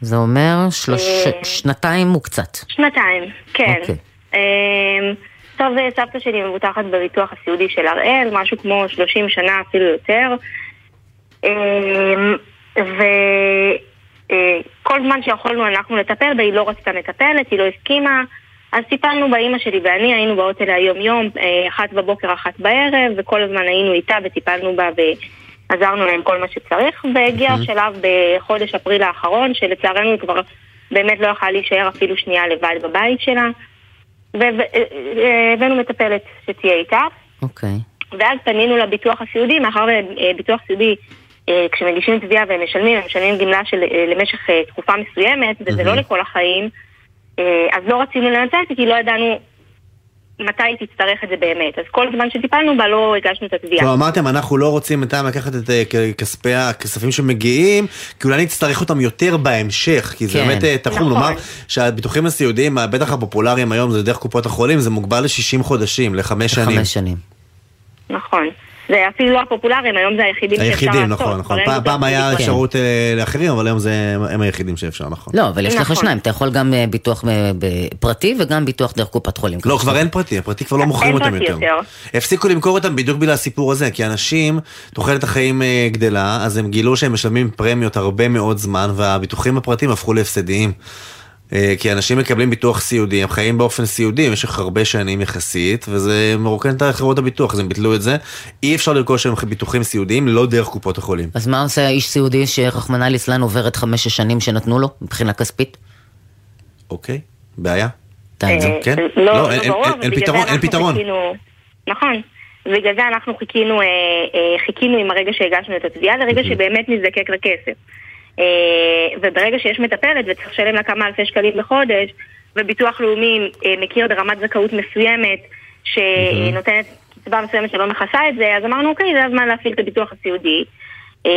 זה אומר שלוש... שנתיים וקצת. שנתיים, כן. אוקיי. אמ, טוב, אה, סבתא שלי מבוטחת בביטוח הסיעודי של הראל, משהו כמו 30 שנה אפילו יותר. אמ, וכל זמן שיכולנו אנחנו לטפל בה, היא לא רצתה מטפלת, היא לא הסכימה. אז טיפלנו באימא שלי ואני, היינו באות אליה יום-יום, אה, אחת בבוקר, אחת בערב, וכל הזמן היינו איתה וטיפלנו בה ועזרנו להם כל מה שצריך, והגיע השלב בחודש אפריל האחרון, שלצערנו היא כבר באמת לא יכלה להישאר אפילו שנייה לבד בבית שלה, והבאנו מטפלת שתהיה איתה, אוקיי. ואז פנינו לביטוח הסיעודי, מאחר וביטוח סיעודי, אה, כשמגישים תביעה והם משלמים, הם משלמים גמלה של, אה, למשך אה, תקופה מסוימת, וזה לא לכל החיים, אה, אז לא רצינו לנצל כי לא ידענו מתי היא תצטרך את זה באמת. אז כל זמן שטיפלנו בה לא הגשנו את התביעה. כלומר, אמרתם, אנחנו לא רוצים בינתיים לקחת את אה, כספי הכספים שמגיעים, כי אולי נצטרך אותם יותר בהמשך, כי זה כן. באמת אה, תחום. נכון. נאמר שהביטוחים הסיעודיים, בטח הפופולריים היום, זה דרך קופות החולים, זה מוגבל ל-60 חודשים, לחמש שנים. חמש שנים. נכון. זה אפילו לא הפופולריים, היום זה היחידים שאפשר לעשות. היחידים, נכון, נכון. פעם- היה. אפשרות אה, לאחרים, אבל היום זה- הם היחידים שאפשר, נכון. לא, אבל יש לך נכון. שניים, אתה יכול גם אה, ביטוח אה, פרטי וגם ביטוח דרך קופת חולים. לא, כבר אין פרטי, הפרטי כבר לא מוכרים אותם יותר. יותר. הפסיקו למכור אותם בדיוק בגלל הסיפור הזה, כי אנשים, תוחלת החיים גדלה, אז הם גילו שהם משלמים פרמיות הרבה מאוד זמן, והביטוחים הפרטיים הפכו להפסדיים. אה, כי אנשים מקבלים ביטוח סיעודי, הם חיים באופן סיעודי במשך הרבה שנים יחסית, וזה מרוקן את חברות הביטוח, אז הם ביטלו את זה. אי אפשר לרכוש היום ביטוחים סיעודיים לא דרך קופות החולים. אז מה עושה האיש סיעודי שרחמנא ליצלן עובר את חמש השנים שנתנו לו מבחינה כספית? אוקיי, בעיה. אה, כן? לא, לא, לא אין- פתרון, אין פתרון. נכון. ובגלל זה אנחנו חיכינו, אה, אה, חיכינו עם הרגע שהגשנו את התביעה לרגע שבאמת נזדקק לכסף. אה, וברגע שיש מטפלת וצריך לשלם לה כמה אלפי שקלים בחודש, וביטוח לאומי אה, מכיר ברמת זכאות מסוימת שנותנת קצבה מסוימת שלא מכסה את זה, אז אמרנו אוקיי, זה הזמן להפעיל את הביטוח הסיעודי, אה,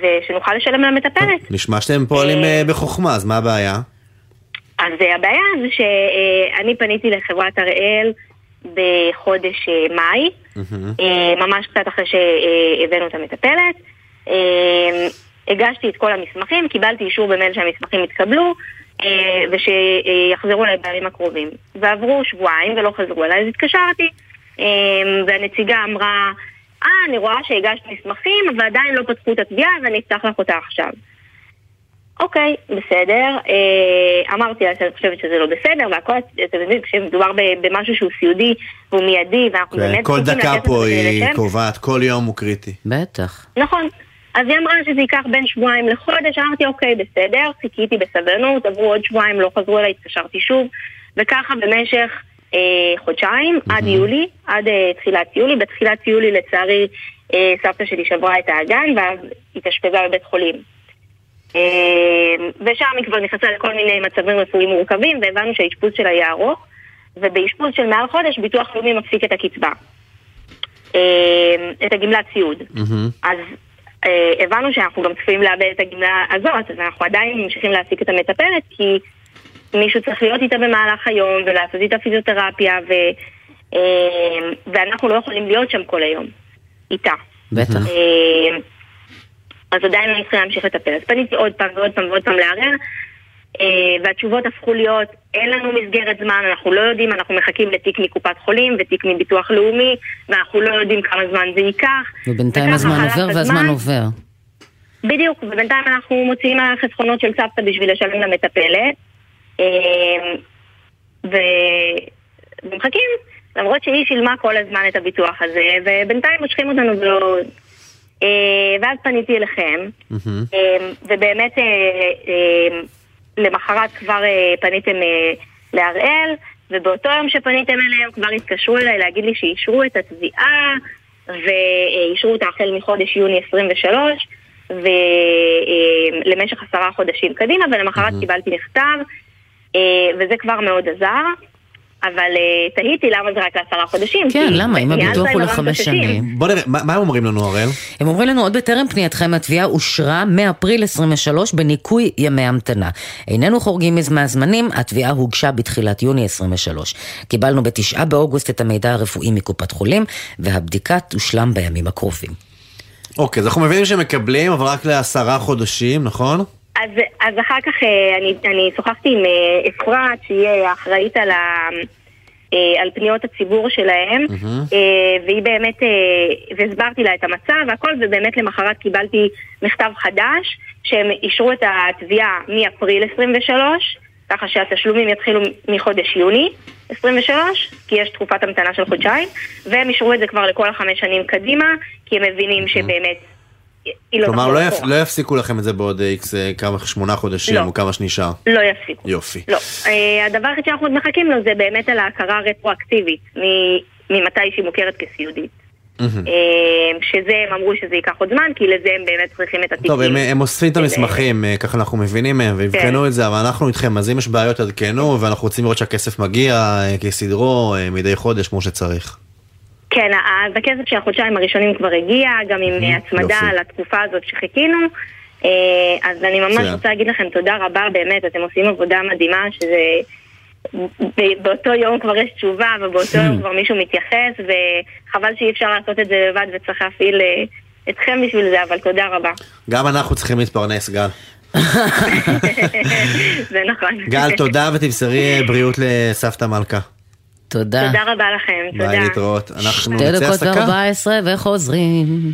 ושנוכל לשלם למטפלת. נשמע שאתם פועלים בחוכמה, אז מה הבעיה? אז הבעיה זה שאני פניתי לחברת הראל בחודש מאי, ממש קצת אחרי שהבאנו את המטפלת. הגשתי את כל המסמכים, קיבלתי אישור במייל שהמסמכים התקבלו אה, ושיחזרו אליי בימים הקרובים. ועברו שבועיים ולא חזרו אליי, אז התקשרתי אה, והנציגה אמרה, אה, אני רואה שהגשת מסמכים, אבל עדיין לא פתחו את התביעה, אז אני אפתח לך אותה עכשיו. אוקיי, בסדר. אה, אמרתי לה שאני חושבת שזה לא בסדר, והכל, אתם יודעים, כשמדובר ב- במשהו שהוא סיעודי והוא מיידי, ואנחנו כן, באמת כל דקה פה היא קובעת, כל יום הוא קריטי. בטח. נכון. אז היא אמרה שזה ייקח בין שבועיים לחודש, אמרתי אוקיי, בסדר, חיכיתי בסבלנות, עברו עוד שבועיים, לא חזרו אליי, התקשרתי שוב, וככה במשך אה, חודשיים, עד יולי, עד אה, תחילת יולי. בתחילת יולי, לצערי, אה, סבתא שלי שברה את האגן, ואז התאשפזה בבית חולים. אה, ושם היא כבר נכנסה לכל מיני מצבים רפואיים מורכבים, והבנו שהאשפוז שלה יהיה ארוך, ובאשפוז של מעל חודש, ביטוח לאומי מפסיק את הקצבה. אה, את הגמלת סיעוד. אז אה, הבנו שאנחנו גם צפויים לאבד את הגמלה הזאת, אז אנחנו עדיין ממשיכים להעסיק את המטפלת, כי מישהו צריך להיות איתה במהלך היום, ולעשות איתה פיזיותרפיה, ו, אה, ואנחנו לא יכולים להיות שם כל היום, איתה. בטח. אה, אז עדיין אני צריכה להמשיך לטפל. אז פניתי עוד פעם ועוד פעם ועוד פעם לערער, אה, והתשובות הפכו להיות, אין לנו מסגרת זמן, אנחנו לא יודעים, אנחנו מחכים לתיק מקופת חולים ותיק מביטוח לאומי, ואנחנו לא יודעים כמה זמן זה ייקח. ובינתיים הזמן עובר והזמן עובר. בדיוק, ובינתיים אנחנו מוציאים מהחסכונות של סבתא בשביל לשלם למטפלת. אה, ו- ומחכים, למרות שהיא שילמה כל הזמן את הביטוח הזה, ובינתיים מושכים אותנו ולא... אה, ואז פניתי אליכם, אה, ובאמת אה, אה, למחרת כבר אה, פניתם אה, להראל, ובאותו יום שפניתם אליהם כבר התקשרו אליי להגיד לי שאישרו את התביעה, ואישרו אותה החל מחודש יוני 23, ולמשך עשרה חודשים קדימה, ולמחרת קיבלתי מכתב, אה, וזה כבר מאוד עזר. אבל אה, תהיתי למה זה רק לעשרה חודשים. כן, למה? אם הביטוח הוא לחמש. שנים. בוא נראה, מה מה הם אומרים לנו הראל? הם אומרים לנו עוד בטרם פנייתכם התביעה אושרה מאפריל 23 בניכוי ימי המתנה. איננו חורגים מהזמנים, התביעה הוגשה בתחילת יוני 23. קיבלנו בתשעה באוגוסט את המידע הרפואי מקופת חולים, והבדיקה תושלם בימים הקרובים. אוקיי, אז אנחנו מבינים שהם מקבלים, אבל רק לעשרה חודשים, נכון? אז, אז אחר כך אה, אני, אני שוחחתי עם אה, אפרת, שהיא אה, האחראית על, ה, על פניות הציבור שלהם, אה, והיא באמת, והסברתי לה את המצב והכל, ובאמת למחרת קיבלתי מכתב חדש, שהם אישרו את התביעה מאפריל 23, ככה שהתשלומים יתחילו מחודש יוני 23, כי יש תקופת המתנה של חודשיים, והם אישרו את זה כבר לכל החמש שנים קדימה, כי הם מבינים שבאמת היא לא כלומר, לא יפ-. לא יפסיקו לכם את זה בעוד איקס, אה, כמה, שמונה חודשים, לא. או כמה שנשאר. לא יפסיקו. יופי. לא. אה, הדבר היחיד שאנחנו מחכים לו זה באמת על ההכרה הרטרואקטיבית ממתי שהיא מוכרת כסיעודית. אה, שזה, הם אמרו שזה ייקח עוד זמן, כי לזה הם באמת צריכים את התיקים. טוב, הם, הם אוספים את המסמכים, ככה אנחנו מבינים מהם, ויבחנו כן. את זה, אבל אנחנו איתכם, אז אם יש בעיות עדכנו, ואנחנו רוצים לראות שהכסף מגיע כסדרו, מדי חודש, כמו שצריך. כן, אז הכסף של החודשיים הראשונים כבר הגיע, גם עם הצמדה. לתקופה הזאת שחיכינו. אה, אז אני ממש. רוצה להגיד לכם תודה רבה, באמת, אתם עושים עבודה מדהימה, שזה... באותו יום כבר יש תשובה, ובאותו יום כבר מישהו מתייחס, וחבל שאי אפשר לעשות את זה לבד וצריך להפעיל אה, אתכם בשביל זה, אבל תודה רבה. גם אנחנו צריכים להתפרנס, גל. זה נכון. גל, תודה ותמסרי אה, בריאות לסבתא מלכה. תודה. תודה רבה לכם, תודה. ביי, להתראות. אנחנו שתי נצא דקות הפסקה. וארבע עשרה וחוזרים.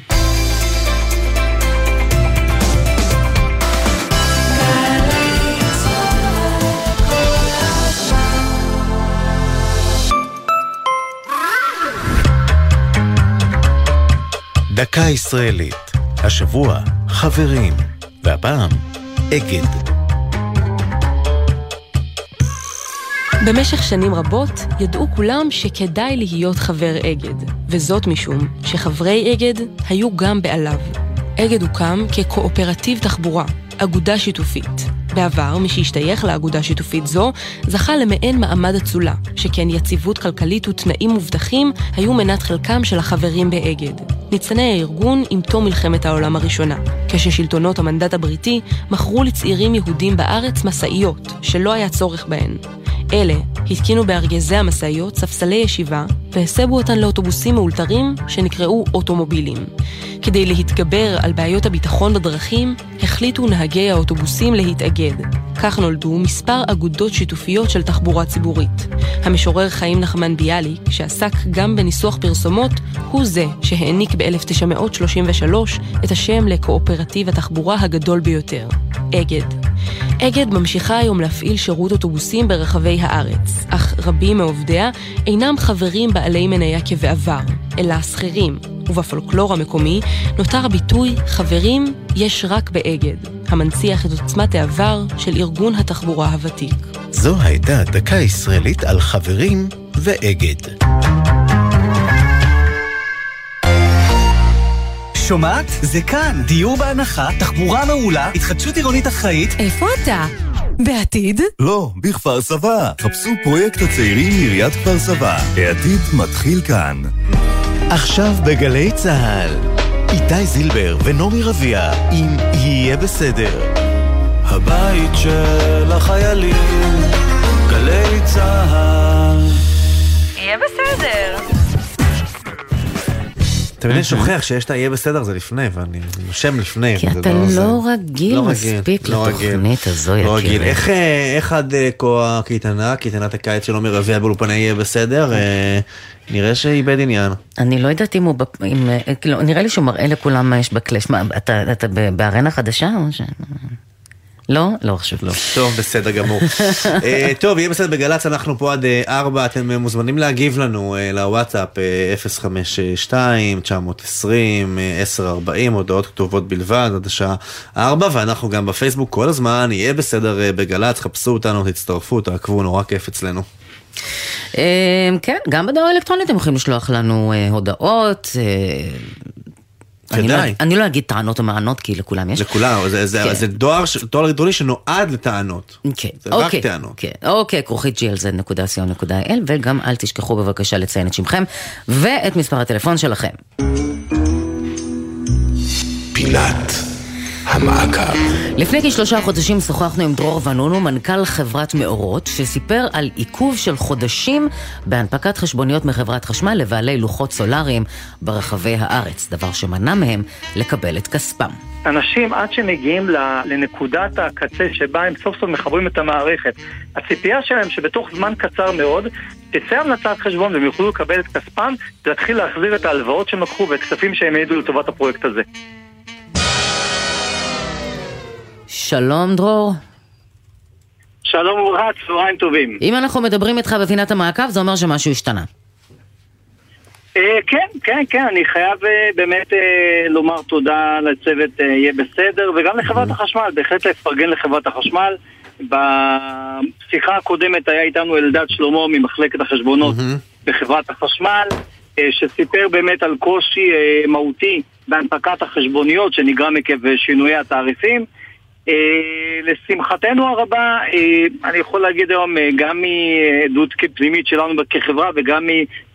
דקה ישראלית. השבוע, חברים. והפעם, אגד. במשך שנים רבות ידעו כולם שכדאי להיות חבר אגד, וזאת משום שחברי אגד היו גם בעליו. אגד הוקם כקואופרטיב תחבורה, אגודה שיתופית. בעבר, מי שהשתייך לאגודה שיתופית זו, זכה למעין מעמד אצולה, שכן יציבות כלכלית ותנאים מובטחים היו מנת חלקם של החברים באגד. ניצני הארגון עם תום מלחמת העולם הראשונה, כששלטונות המנדט הבריטי מכרו לצעירים יהודים בארץ משאיות, שלא היה צורך בהן. אלה התקינו בארגזי המשאיות ספסלי ישיבה והסבו אותן לאוטובוסים מאולתרים שנקראו אוטומובילים. כדי להתגבר על בעיות הביטחון בדרכים, החליטו נהגי האוטובוסים להתאגד. כך נולדו מספר אגודות שיתופיות של תחבורה ציבורית. המשורר חיים נחמן ביאליק, שעסק גם בניסוח פרסומות, הוא זה שהעניק ב-1933 את השם לקואופרטיב התחבורה הגדול ביותר, אגד. אגד ממשיכה היום להפעיל שירות אוטובוסים ברחבי הארץ, אך רבים מעובדיה אינם חברים בעלי מניה כבעבר, אלא שכירים, ובפולקלור המקומי נותר הביטוי חברים יש רק באגד, המנציח את עוצמת העבר של ארגון התחבורה הוותיק. זו הייתה דקה ישראלית על חברים ואגד. שומעת? זה כאן. דיור בהנחה, תחבורה מעולה, התחדשות עירונית אחראית. איפה אתה? בעתיד? לא, בכפר סבא. חפשו פרויקט הצעירים מעיריית כפר סבא. העתיד מתחיל כאן. עכשיו בגלי צה"ל, איתי זילבר ונעמי רביע עם יהיה בסדר. הבית של החיילים, גלי צה"ל. יהיה בסדר. תמיד אני שוכח שיש את ה"יהיה בסדר" זה לפני, ואני נושם לפני. כי אתה לא רגיל מספיק לתוכנית הזו, לא רגיל. יקירי. איך, אה, עד אה, כה הקייטנה, קייטנת הקיץ של עומר רביע באולפני יהיה בסדר? אה, נראה שאיבד עניין. אני לא יודעת אם הוא, אה, כאילו, נראה לי שהוא מראה לכולם מה יש בקלאש. מה, אתה, בארנה חדשה או ש... לא? לא חשוב. לא. טוב, בסדר גמור. אה, טוב, יהיה בסדר בגל"צ, אנחנו פה עד אה, ארבע, אתם אה, מוזמנים להגיב לנו לוואטסאפ אה, 052-920-1040, הודעות כתובות בלבד עד השעה ארבע, ואנחנו גם בפייסבוק כל הזמן, יהיה בסדר בגל"צ, חפשו אותנו, תצטרפו, תעקבו, נורא כיף אצלנו. כן, גם בדואר האלקטרוני אתם יכולים לשלוח לנו הודעות. אני לא-. אני לא אגיד טענות או מענות, כי לכולם יש. לכולם, זה- זה כן. זה דואר ש- דואר אלקטרוני שנועד לטענות. כן, זה רק אוקיי, טענות. כן, אוקיי, כרוכית glz.co.il, וגם אל תשכחו בבקשה לציין את שמכם ואת מספר הטלפון שלכם. פינת המעקב. לפני כשלושה חודשים שוחחנו עם דרור ונונו, מנכ"ל חברת מאורות, שסיפר על עיכוב של חודשים בהנפקת חשבוניות מחברת חשמל לבעלי לוחות סולאריים ברחבי הארץ, דבר שמנע מהם לקבל את כספם. אנשים עד שמגיעים ל- לנקודת הקצה שבה הם סוף סוף מחברים את המערכת, הציפייה שלהם שבתוך זמן קצר מאוד תצא המלצת חשבון והם יוכלו לקבל את כספם ולהתחיל להחזיר את ההלוואות שהם לקחו ואת כספים שהם העידו לטובת הפרויקט הזה. שלום דרור. שלום וברכה, צהריים טובים. אם אנחנו מדברים איתך בפינת המעקב, זה אומר שמשהו השתנה. אה, כן, כן, כן, אני חייב אה, באמת אה, לומר תודה לצוות יהיה בסדר וגם לחברת החשמל, בהחלט לפרגן לחברת החשמל. בשיחה הקודמת היה איתנו אלדד שלמה ממחלקת החשבונות בחברת החשמל, שסיפר באמת על קושי מהותי בהנפקת החשבוניות שנגרם עקב שינויי התעריפים. אה, לשמחתנו הרבה, אה, אני יכול להגיד היום אה, גם מעדות פנימית שלנו כחברה וגם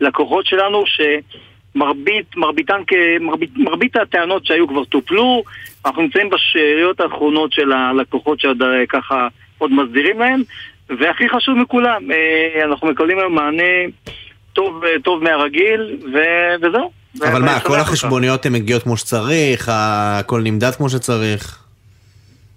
מלקוחות שלנו שמרבית מרביתן, מרבית, מרבית הטענות שהיו כבר טופלו, אנחנו נמצאים בשאריות האחרונות של הלקוחות שעוד ככה עוד מסדירים להם והכי חשוב מכולם, אנחנו מקבלים היום מענה טוב, טוב מהרגיל ו- וזהו. אבל מה, כל החשבוניות הן מגיעות כמו שצריך, הכל נמדד כמו שצריך?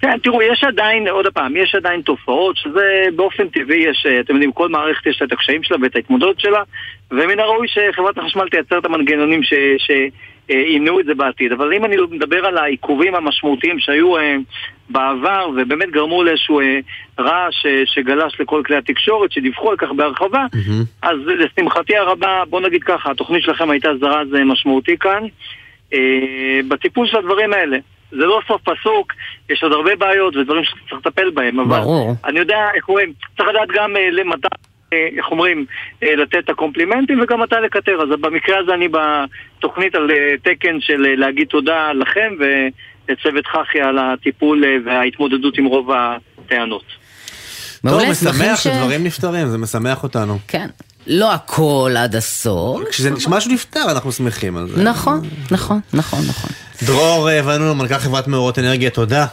כן, תראו, יש עדיין, עוד פעם, יש עדיין תופעות שזה באופן טבעי יש, אה, אתם יודעים, כל מערכת יש לה את הקשיים שלה ואת ההתמודדות שלה, ומן הראוי שחברת החשמל תייצר את המנגנונים ש... ש אה, ימנעו את זה בעתיד. אבל אם אני מדבר על העיכובים המשמעותיים שהיו אה, בעבר ובאמת גרמו לאיזשהו אה, רעש אה, שגלש לכל כלי התקשורת שדיווחו על כך בהרחבה, אז לשמחתי הרבה, בוא נגיד ככה, התוכנית שלכם הייתה זרז משמעותי כאן אה, בטיפול של הדברים האלה. זה לא סוף פסוק, יש עוד הרבה בעיות ודברים שצריך לטפל בהם, אבל ברור. אני יודע, איך אומרים, צריך לדעת גם אה, למתי, אה, איך אומרים, אה, לתת את הקומפלימנטים וגם מתי לקטר. אז במקרה הזה אני בתוכנית על אה, תקן של אה, להגיד תודה לכם ולצוות חחי על הטיפול אה, וההתמודדות עם רוב הטענות. טוב, מעולה, משמח שמחים ש- שדברים נפתרים, זה משמח אותנו. כן. לא הכל עד הסוף. כשמשהו נפתר אנחנו שמחים על זה. נכון, נכון, נכון, נכון. דרור אה, ונון, מנכ"ל חברת מאורות אנרגיה, תודה.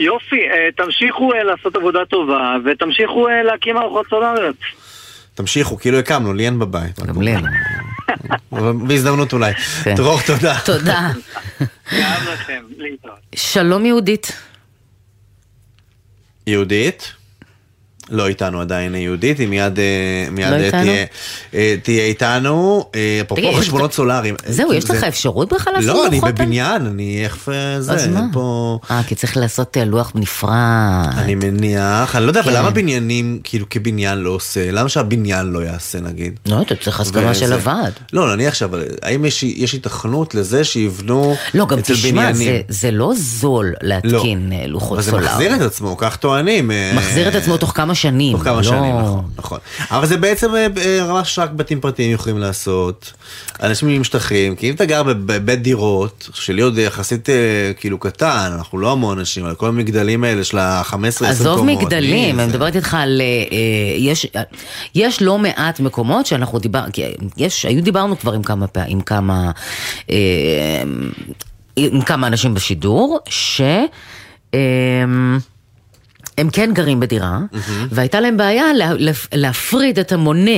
יופי, אה, תמשיכו אה, לעשות עבודה טובה, ותמשיכו אה, להקים ארוחות סולריות. תמשיכו, כאילו הקמנו, לי אין בבית. גם לי אין. בהזדמנות אולי. כן. דרור, תודה. תודה. שלום יהודית. יהודית? לא איתנו עדיין יהודית, היא מיד, אה, מיד לא אה? תהיה, אה, תהיה איתנו. אפרופו יש חשבונות סולאריים. זהו, יש זה- לך אפשרות בכלל לעשות לא, אני לוחות? בבניין, אני איך זה, אז מה? פה... אה, כי צריך לעשות לוח נפרד. אני מניח, אני לא יודע, אבל כן. למה בניינים, כאילו כבניין לא עושה? למה שהבניין לא יעשה נגיד? לא, אתה צריך הסכמה של הוועד. לא, נניח עכשיו, האם יש, יש היתכנות לזה שיבנו לא, גם תשמע? זה- זה לא זול להתקין אה, לוחות אבל זה סולאריים. מחזיר את עצמו, כך טוענים. מחזיר את עצמו תוך כמה שנים. תוך כמה לא- שנים, נכון, נכון. אבל זה בעצם אה, אה, ממש רק בתים פרטיים יכולים לעשות. אנשים עם שטחים, כי אם אתה גר בבית דירות, שלי עוד יחסית אה, כאילו קטן, אנחנו לא המון אנשים, אבל כל המגדלים האלה של ה-15-20 קומות. עזוב מגדלים, אני זה? מדברת איתך על... אה, אה, יש, יש לא מעט מקומות שאנחנו דיברנו, יש, היו דיברנו כבר עם כמה פעמים, עם כמה... אה, עם כמה אנשים בשידור, ש... אה, הם כן גרים בדירה, והייתה להם בעיה לה, להפ- להפריד את המונה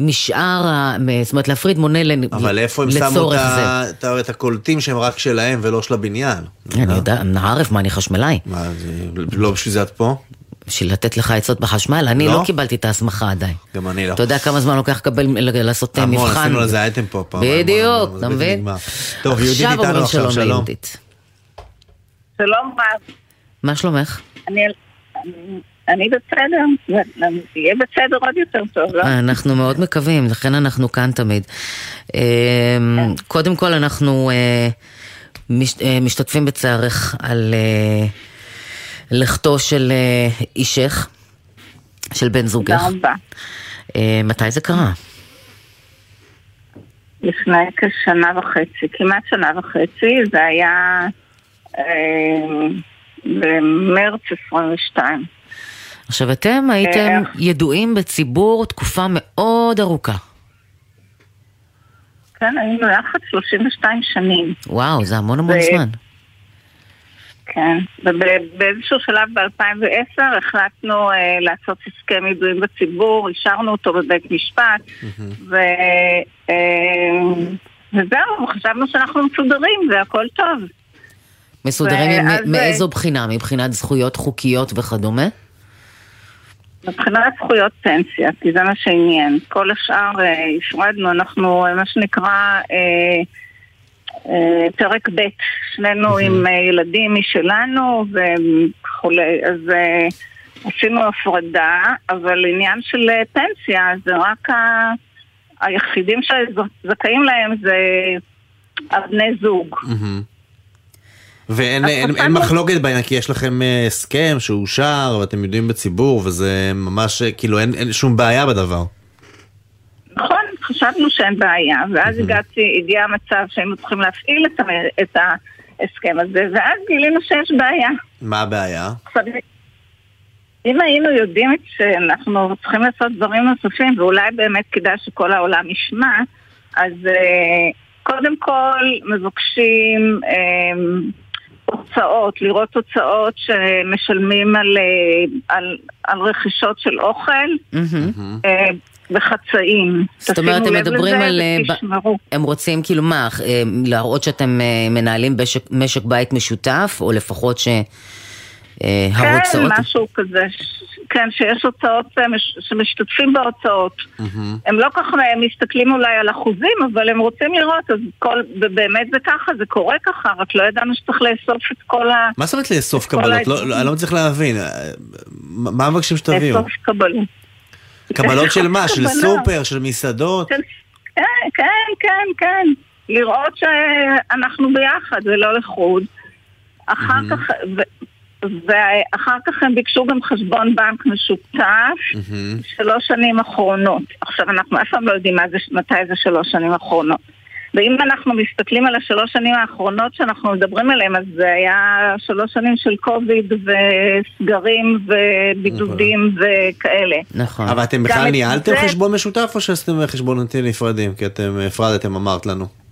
משאר, ה- זאת אומרת להפריד מונה לנ- אבל איפה הם שמו את לצורך זה. ה- את הקולטים שהם רק שלהם ולא של הבניין? אני יודע, ערף, מה אני חשמלאי? מה, זה- לא בשביל זה את פה? בשביל לתת לך עצות בחשמל? אני לא? לא קיבלתי את ההסמכה עדיין. גם אני לא. אתה יודע כמה זמן לוקח לקבל, לעשות אה, המון, מבחן? עשינו על זה אייטם פה פעם. בדיוק, זה אתה מבין? טוב, יהודית איתנו עכשיו, שלום שלום. רב, מה שלומך? אני, אני בסדר, יהיה בסדר עוד יותר טוב, לא? אנחנו מאוד מקווים, לכן אנחנו כאן תמיד. אה, קודם כל אנחנו אה, אה, משתתפים בצערך על אה, לכתו של אישך, של בן זוגך. תודה רבה. מתי זה קרה? לפני כשנה וחצי, כמעט שנה וחצי, זה היה במרץ 22. עכשיו אתם הייתם אה. ידועים בציבור תקופה מאוד ארוכה. כן, היינו יחד 32 שנים. וואו, זה המון המון ו- זמן. כן, ובאיזשהו שלב ב-2010 החלטנו אה, לעשות הסכם ידועים בציבור, אישרנו אותו בבית משפט, ו, אה, וזהו, חשבנו שאנחנו מסודרים והכל טוב. מסודרים ואז, מאיזו בחינה? מבחינת זכויות חוקיות וכדומה? מבחינת זכויות פנסיה, כי זה מה שעניין. כל השאר אה, הפרדנו, אנחנו אה, מה שנקרא אה, אה, פרק ב', שנינו עם אה, ילדים משלנו וכולי, אז אה, עשינו הפרדה, אבל עניין של אה, פנסיה זה רק ה... היחידים שזכאים להם זה הבני זוג. מהמם. ואין אין, אין חשבנו- מחלוקת בעניין, כי יש לכם אה, הסכם שאושר ואתם יודעים בציבור, וזה ממש, אה, כאילו אין, אין שום בעיה בדבר. נכון, חשבנו שאין בעיה, ואז הגעתי, הגיע המצב שהיינו צריכים להפעיל את, את ההסכם הזה, ואז גילינו שיש בעיה. מה הבעיה? אם היינו יודעים שאנחנו צריכים לעשות דברים נוספים, ואולי באמת כדאי שכל העולם ישמע, אז אה, קודם כל מבקשים הוצאות, לראות הוצאות שמשלמים על, אה, על, על רכישות של אוכל אה, וחצאים. זאת אומרת, הם מדברים על... אה, ותשמרו. הם רוצים כאילו מה, להראות שאתם מנהלים משק, משק בית משותף, או לפחות שההוצאות... כן, משהו כזה, כן, שיש הוצאות אה, מש- שמשתתפים בהוצאות. הם לא כך אה, מסתכלים אולי על אחוזים, אבל הם רוצים לראות, אז כל, ובאמת זה ככה, זה קורה ככה, רק לא ידענו שצריך לאסוף את כל ה... מה זאת אומרת לאסוף קבלות? לא, העדות. לא, אני לא מצליח להבין. אה, מה מבקשים שתביאו? לאסוף קבלות. קבלות של מה? של. סופר? של מסעדות? של- כן, כן, כן, כן. לראות שאנחנו ביחד ולא לחוד. אחר כך, ו- ואחר כך הם ביקשו גם חשבון בנק משותף שלוש שנים אחרונות. עכשיו, אנחנו אף פעם לא יודעים זה, מתי זה שלוש שנים אחרונות. ואם אנחנו מסתכלים על השלוש שנים האחרונות שאנחנו מדברים עליהן, אז זה היה שלוש שנים של קוביד וסגרים ובידודים וכאלה. נכון. אבל אתם בכלל ניהלתם זה- חשבון משותף או שעשיתם חשבונותים נפרדים? כי אתם הפרדתם, אמרת לנו.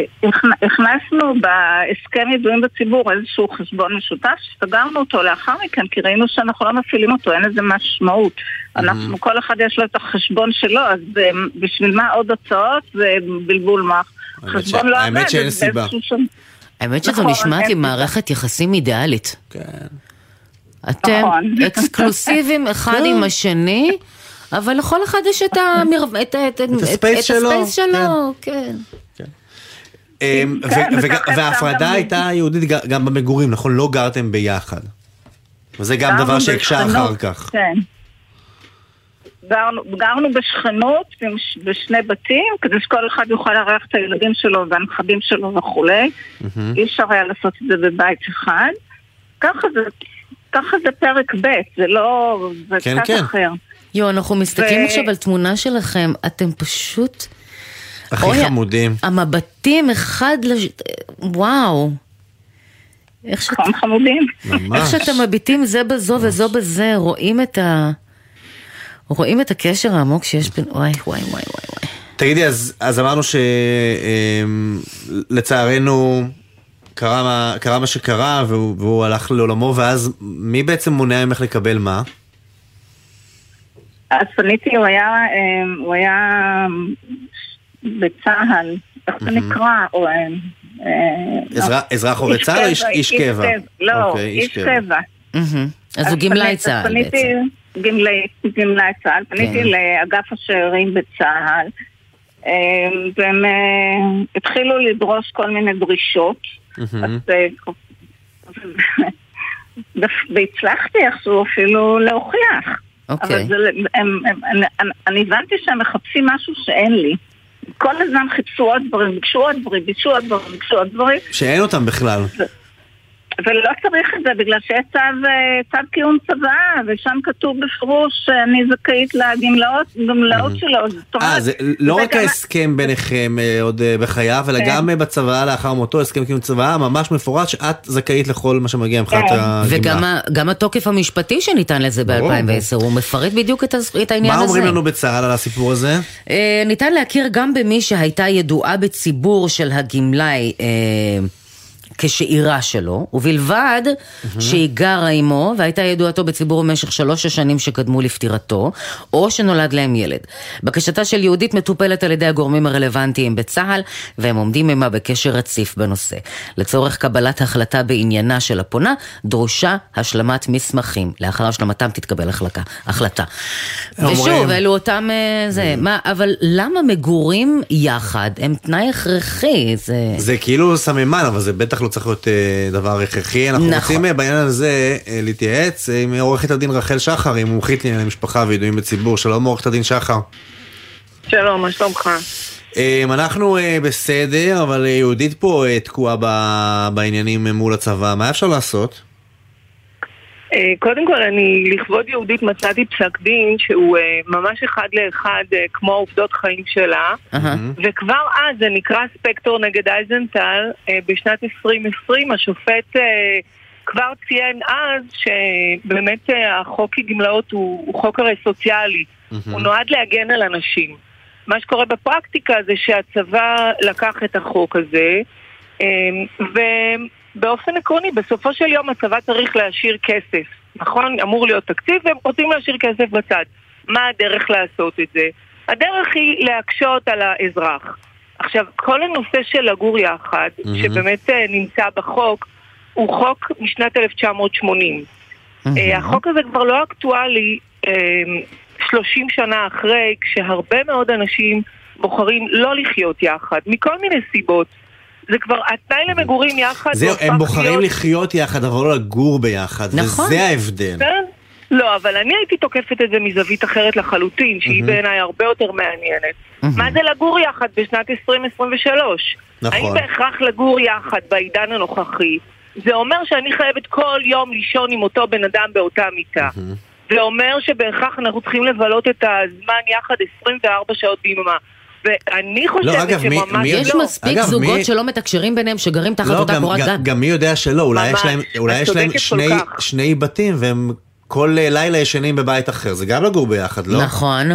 הכנ- הכנסנו בהסכם ידועים בציבור איזשהו חשבון משותף, סגרנו אותו לאחר מכן, כי ראינו שאנחנו לא מפעילים אותו, אין לזה משמעות. אנחנו, כל אחד יש לו את החשבון שלו, אז אה, בשביל מה עוד הוצאות? זה בלבול מוח. חשבון לא האמת עבד, שאין אז סיבה. האמת שזו נכון, נשמעת לי מערכת יחסים אידיאלית. כן. אתם נכון. אקסקלוסיביים אחד כן. עם השני, אבל לכל אחד יש את הספייס שלו, הספייס שלו, כן. אמ, ו- כן, וג- וכך אפשר וההפרדה גם- הייתה יהודית גם במגורים, נכון? לא גרתם ביחד. וזה גם דבר שהקשה בשכנות, אחר כך. כן. גרנו, גרנו בשכנות בשני בתים, כדי שכל אחד יוכל לארח את הילדים שלו והנכדים שלו וכולי. אי אפשר היה לעשות את זה בבית אחד. ככה זה, ככה זה פרק ב', זה לא... זה כן, קצת כן. אחר. יו, אנחנו מסתכלים ו- עכשיו על תמונה שלכם, אתם פשוט... הכי אוי, חמודים. המבטים אחד לש... וואו. איך שאתם חמודים. ממש. איך שאתם מביטים זה בזו וזו בזה, רואים את ה... רואים את הקשר העמוק שיש בין... וואי, וואי, וואי, וואי. תגידי, אז, אז אמרנו שלצערנו קרה, מה- קרה מה שקרה והוא, והוא הלך לעולמו, ואז מי בעצם מונע ממך לקבל מה? אז פניתי, הוא היה, אה, הוא היה בצה"ל, איך זה. נקרא? או, אה, אה, אזרח- אזרח עובד צה"ל או איש- קבע? לא, אוקיי, איש קבע. אז הוא גמלאי פניתי- צה"ל בעצם. גמלאי צה"ל. פניתי. לאגף השאירים בצה"ל, אה, והם אה, התחילו לדרוש כל מיני דרישות. אז, והצלחתי איכשהו אפילו להוכיח. אוקיי. אבל זה, הם, הם, אני, אני הבנתי שהם מחפשים משהו שאין לי. כל הזמן חיפשו עוד דברים, ביקשו עוד דברים, ביקשו עוד דברים, ביקשו עוד דברים, שאין אותם בכלל. ולא צריך את זה בגלל שיש צו, אה, צו קיום צוואה, ושם כתוב בפירוש שאני זכאית לגמלאות, גמלאות שלו. זאת אומרת, אה, זה לא רק גם- ההסכם ביניכם אה, עוד אה, בחייו, אלא כן. גם אה, בצוואה לאחר מותו, הסכם קיום צוואה, ממש מפורט שאת זכאית לכל מה שמגיע מבחינת כן. הגמלה. וגם ה- גם התוקף המשפטי שניתן לזה ברור. ב-2010, הוא מפרט בדיוק את את העניין מה הזה. אומרים לנו בצה"ל על הסיפור הזה? אה, ניתן להכיר גם במי שהייתה ידועה בציבור של הגמלאי אה, כשאירה שלו, ובלבד שהיא גרה עמו והייתה ידועתו בציבור במשך שלוש השנים שקדמו לפטירתו, או שנולד להם ילד. בקשתה של יהודית מטופלת על ידי הגורמים הרלוונטיים בצה"ל, והם עומדים עמה בקשר רציף בנושא. לצורך קבלת החלטה בעניינה של הפונה, דרושה השלמת מסמכים. לאחר השלמתם תתקבל החלטה. החלטה. אומרים- ושוב, אלו אותם... אה, זה, מה, אבל למה מגורים יחד הם תנאי הכרחי? זה... זה כאילו סממן, אבל זה בטח לא צריך להיות אה, דבר הכרחי. אנחנו נכון. רוצים אה, בעניין הזה אה, להתייעץ עם עורכת הדין רחל שחר, היא מומחית לענייני משפחה וידועים בציבור. שלום עורכת הדין שחר. שלום, מה שלומך? אנחנו בסדר, אבל יהודית פה תקועה בעניינים מול הצבא. מה אפשר לעשות? אה, קודם כל, אני לכבוד יהודית מצאתי פסק דין שהוא אה, ממש אחד לאחד אה, כמו עובדות חיים שלה, וכבר אז זה נקרא ספקטור נגד אייזנטל. אה, בשנת 2020 השופט אה, כבר ציין אז שבאמת אה, החוק כגמלאות הוא, הוא חוק הרי סוציאלי, הוא נועד להגן על אנשים. מה שקורה בפרקטיקה זה שהצבא לקח את החוק הזה, אה, ובאופן עקרוני, בסופו של יום הצבא צריך להשאיר כסף, נכון? אמור להיות תקציב והם רוצים להשאיר כסף בצד. מה הדרך לעשות את זה? הדרך היא להקשות על האזרח. עכשיו, כל הנושא של לגור יחד, מהמם. שבאמת אה, נמצא בחוק, הוא חוק משנת 1980. אה, החוק הזה כבר לא אקטואלי אה, 30 שנה אחרי, כשהרבה מאוד אנשים בוחרים לא לחיות יחד, מכל מיני סיבות. זה כבר, התנאי למגורים יחד זהו, הם בוחרים להיות- לחיות יחד, אבל לא לגור ביחד. נכון. וזה ההבדל. כן? לא, אבל אני הייתי תוקפת את זה מזווית אחרת לחלוטין, שהיא מהמם. בעיניי הרבה יותר מעניינת. מה זה לגור יחד בשנת 2023? נכון. האם בהכרח לגור יחד בעידן הנוכחי? זה אומר שאני חייבת כל יום לישון עם אותו בן אדם באותה מיטה. זה אומר שבהכרח אנחנו צריכים לבלות את הזמן יחד 24 שעות ביממה. ואני חושבת לא, אגב, מי- שממש מי- לא. יש מספיק אגב, זוגות מי- שלא מתקשרים ביניהם, שגרים תחת לא, אותה גם, קורת גם, גג. גם מי יודע שלא, אולי ממש, יש להם, אולי יש להם שני. שני בתים והם כל אה, לילה ישנים בבית אחר, זה גם לגור ביחד, לא? נכון.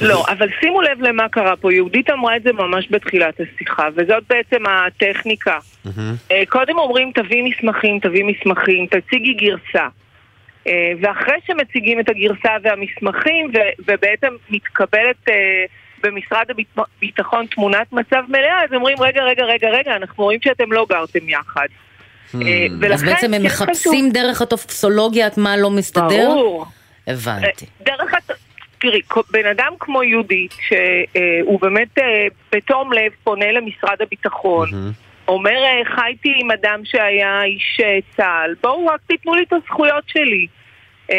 לא, אבל שימו לב למה קרה פה. יהודית אמרה את זה ממש בתחילת השיחה, וזאת בעצם הטכניקה. אה, קודם אומרים תביא מסמכים, תביא מסמכים, תציגי גרסה. אה, ואחרי שמציגים את הגרסה והמסמכים, ובעצם מתקבלת במשרד הביטחון תמונת מצב מלאה, אז אומרים רגע, רגע, רגע, רגע, אנחנו רואים שאתם לא גרתם יחד. אה, אז בעצם הם כן מחפשים חשוב- דרך הטופסולוגיה את מה לא מסתדר? ברור. הבנתי. דרך הת... תראי, בן אדם כמו יהודית, שהוא באמת אה, בתום לב פונה למשרד הביטחון, אומר, אה, חייתי עם אדם שהיה איש אה, צה"ל, בואו רק תיתנו לי את הזכויות שלי. אה,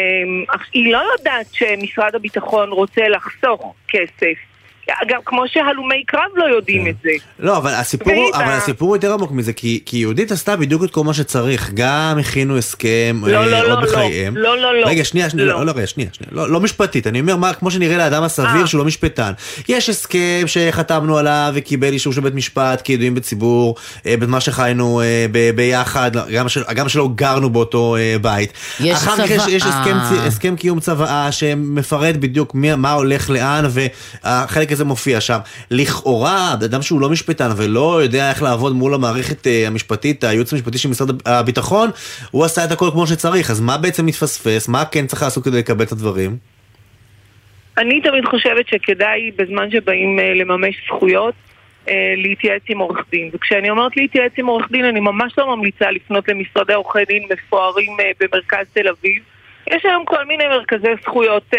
אך היא לא יודעת שמשרד הביטחון רוצה לחסוך כסף. אגב, כמו שהלומי קרב לא יודעים את זה. לא, אבל הסיפור, אבל הסיפור יותר עמוק מזה, כי, כי יהודית עשתה בדיוק את כל מה שצריך, גם הכינו הסכם לא, אה, לא, עוד לא, בחייהם. לא, לא, לא. רגע, שנייה, שנייה, לא. לא, לא, רגע, שנייה, שנייה, לא, לא משפטית, אני אומר מה, כמו שנראה לאדם הסביר אה. שהוא לא משפטן. יש הסכם שחתמנו עליו וקיבל אישור של בית משפט כידועים בציבור, אה, במה שחיינו אה, ב, ביחד, גם, של, גם שלא גרנו באותו אה, בית. יש אחר כך יש, צוואה. הסכם, הסכם קיום צוואה שמפרט בדיוק מי, מה הולך לאן, והחלק הזה מופיע שם. לכאורה, אדם שהוא לא משפטן ולא יודע איך לעבוד מול המערכת אה, המשפטית, הייעוץ המשפטי של משרד הביטחון, הוא עשה את הכל כמו שצריך, אז מה בעצם מתפספס? מה כן צריך לעשות כדי לקבל את הדברים? אני תמיד חושבת שכדאי בזמן שבאים אה, לממש זכויות אה, להתייעץ עם עורך דין. וכשאני אומרת להתייעץ עם עורך דין, אני ממש לא ממליצה לפנות למשרדי עורכי דין מפוארים במרכז תל אביב. יש היום כל מיני מרכזי זכויות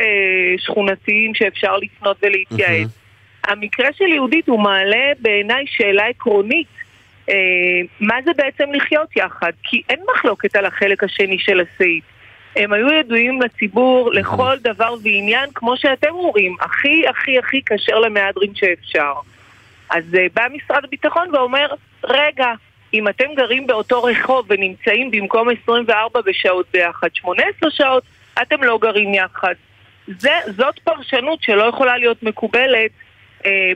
שכונתיים שאפשר לפנות ולהתייעץ. המקרה של יהודית הוא מעלה בעיניי שאלה עקרונית. אה, מה זה בעצם לחיות יחד? כי אין מחלוקת על החלק השני של הסעיף. הם היו ידועים לציבור לכל דבר ועניין, כמו שאתם אומרים, הכי הכי הכי כשר למהדרין שאפשר. אז uh, בא משרד הביטחון ואומר, רגע, אם אתם גרים באותו רחוב ונמצאים במקום 24 בשעות ביחד, 18 שעות, אתם לא גרים יחד. זה, זאת פרשנות שלא יכולה להיות מקובלת,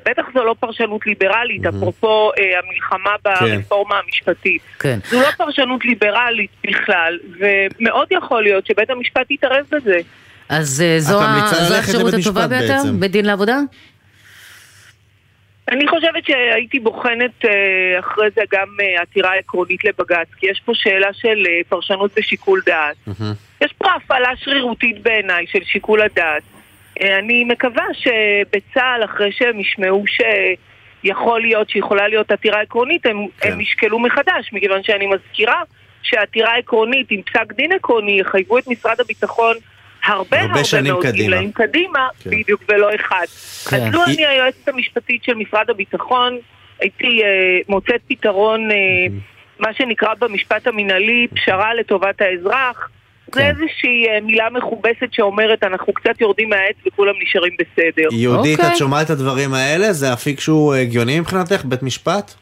בטח זו לא פרשנות ליברלית, אפרופו uh, המלחמה ברפורמה המשפטית. כן. זו לא פרשנות ליברלית בכלל, ומאוד יכול להיות שבית המשפט יתערב בזה. אז אה, זו האפשרות הטובה ביותר? בית דין לעבודה? אני חושבת שהייתי בוחנת אה, אחרי זה גם אה, עתירה עקרונית לבג"ץ, כי יש פה שאלה של אה, פרשנות ושיקול דעת. יש פה הפעלה שרירותית בעיניי של שיקול הדעת. אה, אני מקווה שבצה"ל, אחרי שהם ישמעו שיכול להיות שיכולה להיות עתירה עקרונית, הם, כן. הם ישקלו מחדש, מכיוון שאני מזכירה שעתירה עקרונית עם פסק דין עקרוני יחייבו את משרד הביטחון הרבה הרבה הרבה שנים מאוד. גילאים קדימה, כן. בדיוק, ולא אחד. כן. אז לו היא- אני היועצת המשפטית של משרד הביטחון, הייתי אה, מוצאת פתרון, אה, מה שנקרא במשפט המינהלי, פשרה לטובת האזרח. כן. זה איזושהי אה, מילה מכובסת שאומרת, אנחנו קצת יורדים מהעץ וכולם נשארים בסדר. יהודית, אוקיי. את שומעת את הדברים האלה? זה אפיק שהוא אה, הגיוני מבחינתך? בית משפט?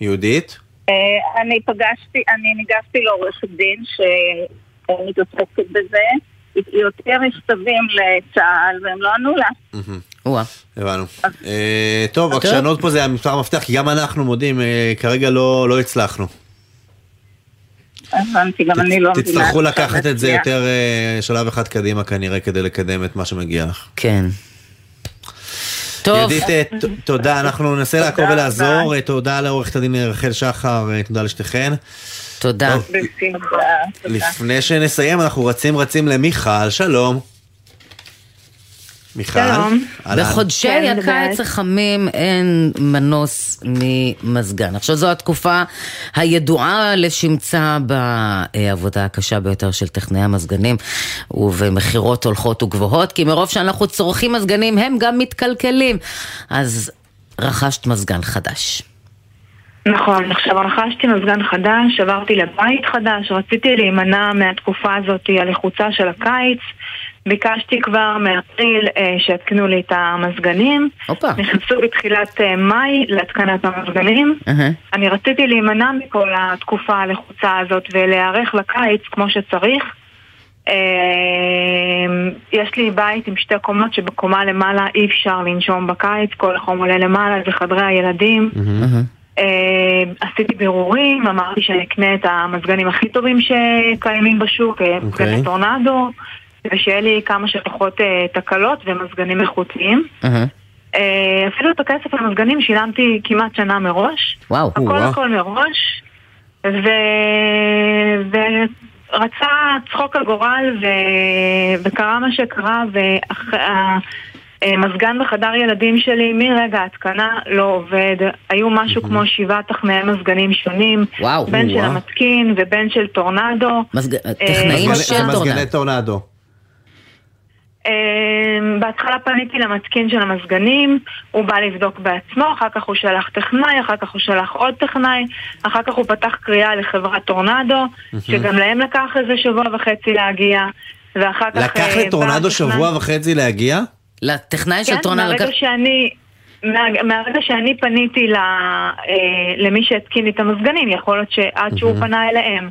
יהודית? אה, אני פגשתי, אני ניגשתי לעורכת דין שמתעסקת בזה, היא יותר מכתבים לצה"ל והם לא ענו לה. הבנו. טוב. הקשנות פה זה המספר המפתח, כי גם אנחנו מודים, כרגע לא לא הצלחנו. הבנתי, גם אני לא מבינה. תצטרכו לקחת את זה. יותר אה, שלב אחד קדימה כנראה כדי לקדם את מה שמגיע לך. כן. טוב. יהודית, אה, ת- תודה, אנחנו ננסה לעקוב ולעזור. אה, תודה לעורכת הדין רחל שחר, תודה לשתיכן. תודה. טוב, לפני שנסיים, אנחנו רצים רצים למיכל, שלום. מיכל? שלום. בחודשי כן, הקיץ החמים אין מנוס ממזגן. עכשיו זו התקופה הידועה לשמצה בעבודה הקשה ביותר של טכנאי המזגנים ובמכירות הולכות וגבוהות, כי מרוב שאנחנו צורכים מזגנים הם גם מתקלקלים. אז רכשת מזגן חדש. נכון, עכשיו רכשתי מזגן חדש, עברתי לבית חדש, רציתי להימנע מהתקופה הזאת הלחוצה של הקיץ. ביקשתי כבר מאפריל אה, שיתקנו לי את המזגנים. הופה. נכנסו בתחילת אה, מאי להתקנת המזגנים. אני רציתי להימנע מכל התקופה הלחוצה הזאת ולהיערך לקיץ כמו שצריך. אה, יש לי בית עם שתי קומות שבקומה למעלה אי אפשר לנשום בקיץ, כל החום עולה למעלה, זה חדרי הילדים. אה, עשיתי בירורים, אמרתי שאני אקנה את המזגנים הכי טובים שקיימים בשוק, אה, מזגני טורנדו, ושיהיה לי כמה שפחות אה, תקלות ומזגנים איכותיים. אה, אפילו את הכסף למזגנים שילמתי כמעט שנה מראש. וואו. הכל הכל מראש. ו... ורצה צחוק הגורל ו... וקרה מה שקרה והמזגן בחדר ילדים שלי מרגע ההתקנה לא עובד. היו משהו כמו שבעה טכנאי מזגנים שונים. וואו. בין של וואו. המתקין ובין של טורנדו. מזג- אה, טכנאים של מזגני טורנדו. אמ, בהתחלה פניתי למתקין של המזגנים, הוא בא לבדוק בעצמו, אחר כך הוא שלח טכנאי, אחר כך הוא שלח עוד טכנאי, אחר כך הוא פתח קריאה לחברת טורנדו, שגם להם לקח איזה שבוע וחצי להגיע, ואחר כך... לקח אה, לטורנדו שבוע וחצי להגיע? לטכנאי כן, מהרגע שאני... מה- מהרגע שאני פניתי ל, אה, למי שהתקין לי את המזגנים, יכול להיות שעד שהוא פנה אליהם.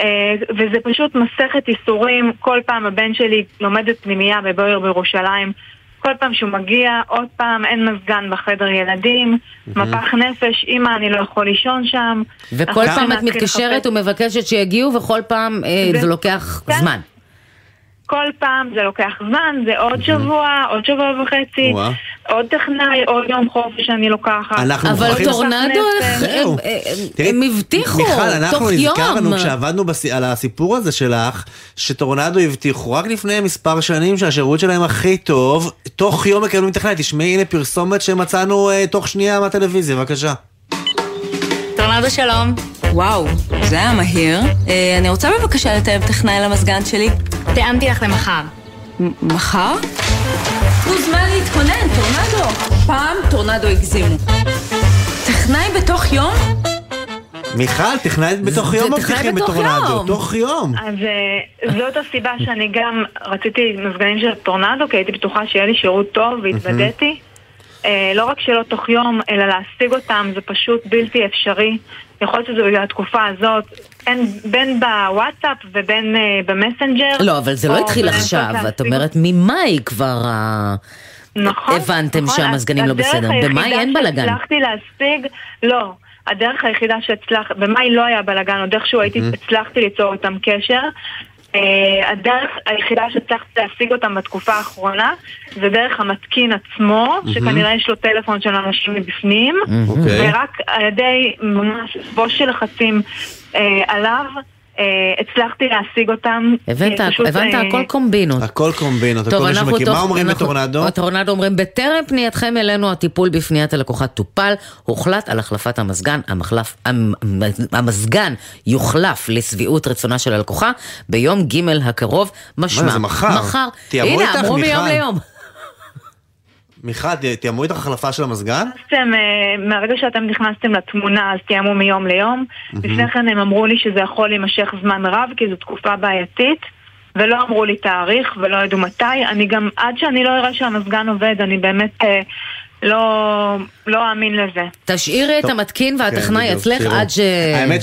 אה, וזה פשוט מסכת איסורים, כל פעם הבן שלי לומד את פנימייה בבויר בירושלים, כל פעם שהוא מגיע, עוד פעם אין מזגן בחדר ילדים, מפח נפש, אמא אני לא יכול לישון שם. וכל פעם את מתקשרת ומבקשת שיגיעו, וכל פעם אה, זה- זה לוקח כן. זמן. כל פעם זה לוקח זמן, זה עוד שבוע, עוד שבוע וחצי. עוד טכנאי, עוד יום חופש שאני לוקחת. אנחנו אבל מוכרחים- טורנדו. הם- תראי, הם הבטיחו, מיכל, אנחנו תוך יום. כשעבדנו בס- על הסיפור הזה שלך, שטורנדו הבטיחו רק לפני מספר שנים שהשירות שלהם הכי טוב, תוך יום מקבלים טכנאי. תשמעי, הנה פרסומת שמצאנו אה, תוך שנייה מהטלוויזיה, בבקשה. טורנדו שלום. וואו, זה היה מהיר. אה, אני רוצה בבקשה לתאם טכנאי למזגן שלי. תיאמתי לך למחר. מחר? תנו זמן להתכונן, טורנדו. פעם טורנדו הגזימו. טכנאי בתוך יום? מיכל, טכנאי בתוך יום מבטיחים בטורנדו, תוך יום. אז אה, זאת הסיבה שאני גם רציתי מזגנים של טורנדו, כי הייתי בטוחה שיהיה לי שירות טוב והתבדיתי. אה, לא רק שלא תוך יום, אלא להשיג אותם זה פשוט בלתי אפשרי. יכול להיות שזה בגלל התקופה הזאת, אין, בין בוואטסאפ ובין אה, במסנג'ר. לא, אבל זה לא התחיל עכשיו, את אומרת ממאי כבר ה- נכון. הבנתם נכון, שהמזגנים לא בסדר. במאי אין בלאגן. שהצלחתי להשיג, לא. הדרך היחידה שהצלח, במאי לא היה בלאגן, עוד איכשהו הייתי, הצלחתי ליצור איתם קשר. אה, הדרך היחידה שהצלחתי להשיג אותם בתקופה האחרונה זה דרך המתקין עצמו. שכנראה יש לו טלפון של אנשים מבפנים, אוקיי. ורק על ידי ממש בוש של לחצים אה, עליו הצלחתי להשיג אותם. הבנת, אה, פשוט, הבנת אה, הכל קומבינות. הכל קומבינות, טוב, הכל שמקים. מה אומרים אנחנו- בטורנדו? בטורנדו אומרים, בטרם פנייתכם אלינו הטיפול בפניית הלקוחה טופל, הוחלט על החלפת המזגן, המחלף, המ- המזגן יוחלף לשביעות רצונה של הלקוחה ביום ג' הקרוב, משמע. מה, זה מחר? מחר. תיאמו הנה, איתך, אמרו מיום מיכל. ליום. מיכל, תיאמו איתך החלפה של המזגן? נכנסתם, אה, מהרגע שאתם נכנסתם לתמונה אז תיאמו מיום ליום. לפני כן הם אמרו לי שזה יכול להימשך זמן רב כי זו תקופה בעייתית. ולא אמרו לי תאריך ולא ידעו מתי. אני גם, עד שאני לא אראה שהמזגן עובד, אני באמת אה, לא, לא אאמין לזה. תשאירי את. המתקין כן, והטכנאי אצלך. עד ש... האמת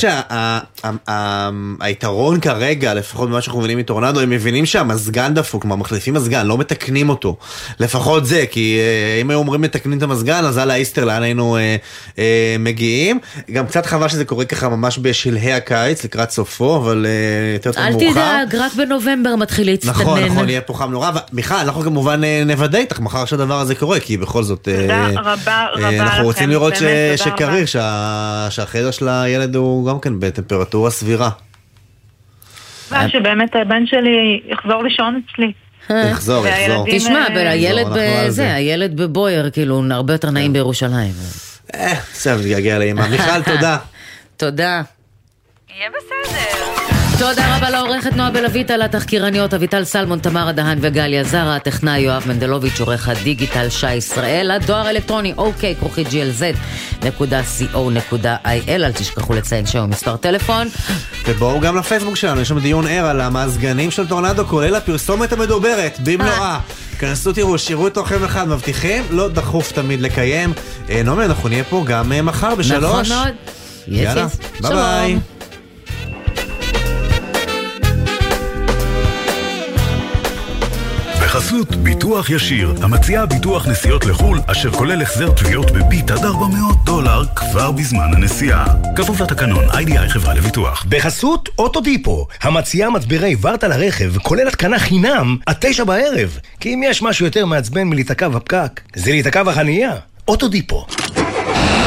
שהיתרון כרגע, לפחות ממה שאנחנו מבינים מטורנדו, הם מבינים שהמזגן דפוק, כלומר מחליפים מזגן, לא מתקנים אותו. לפחות זה, כי אה, אם היו אומרים מתקנים את המזגן, אז על האיסטר לאן היינו אה, אה, מגיעים. גם קצת חבל שזה קורה ככה ממש בשלהי הקיץ, לקראת סופו, אבל אה, יותר טוב אל מאוחר. תדאג, רק בנובמבר מתחיל להצטנן. נכון, נכון, יהיה פה חם נורא. מיכל, אנחנו כמובן נוודא איתך מחר שהדבר הזה קורה, כי בכל זאת... אה, תודה רבה אה, רבה לכם. אנחנו רוצים לראות שקריר, שהחדר של הילד הוא גם כן בטמפרטורה סבירה. שבאמת הבן שלי יחזור לישון אצלי. יחזור, יחזור. תשמע, אה, הילד בזה, זה. הילד בבויר, כאילו, הרבה יותר נעים בירושלים. אה, בסדר, נתגעגע לאמא. מיכל, תודה. תודה. יהיה בסדר. תודה רבה לעורכת נועה בלויטה, לתחקירניות אביטל סלמון, תמרה דהן וגליה זרה, הטכנאי יואב מנדלוביץ', עורך הדיגיטל שי ישראל, הדואר האלקטרוני אוקיי, כרוכית glz.co.il, אל תשכחו לציין שם מספר טלפון. ובואו גם לפייסבוק שלנו, יש שם דיון ער על המזגנים של טורנדו, כולל הפרסומת המדוברת, במלואה. כנסו תראו, שירו את תוכם אחד, מבטיחים, לא דחוף תמיד לקיים. אה, נעמי, אנחנו נהיה פה גם אה, מחר בשלוש. נכון מאוד. יאללה. ביי ביי. בחסות ביטוח ישיר, המציעה ביטוח נסיעות לחו"ל, אשר כולל החזר תביעות בביט עד 400 דולר כבר בזמן הנסיעה. כפוף לתקנון, איי-די-איי חברה לביטוח. בחסות אוטודיפו, המציעה מצברי ורטה לרכב, כולל התקנה חינם, עד תשע בערב. כי אם יש משהו יותר מעצבן מלהיתקע בפקק, זה להיתקע בחנייה. אוטודיפו.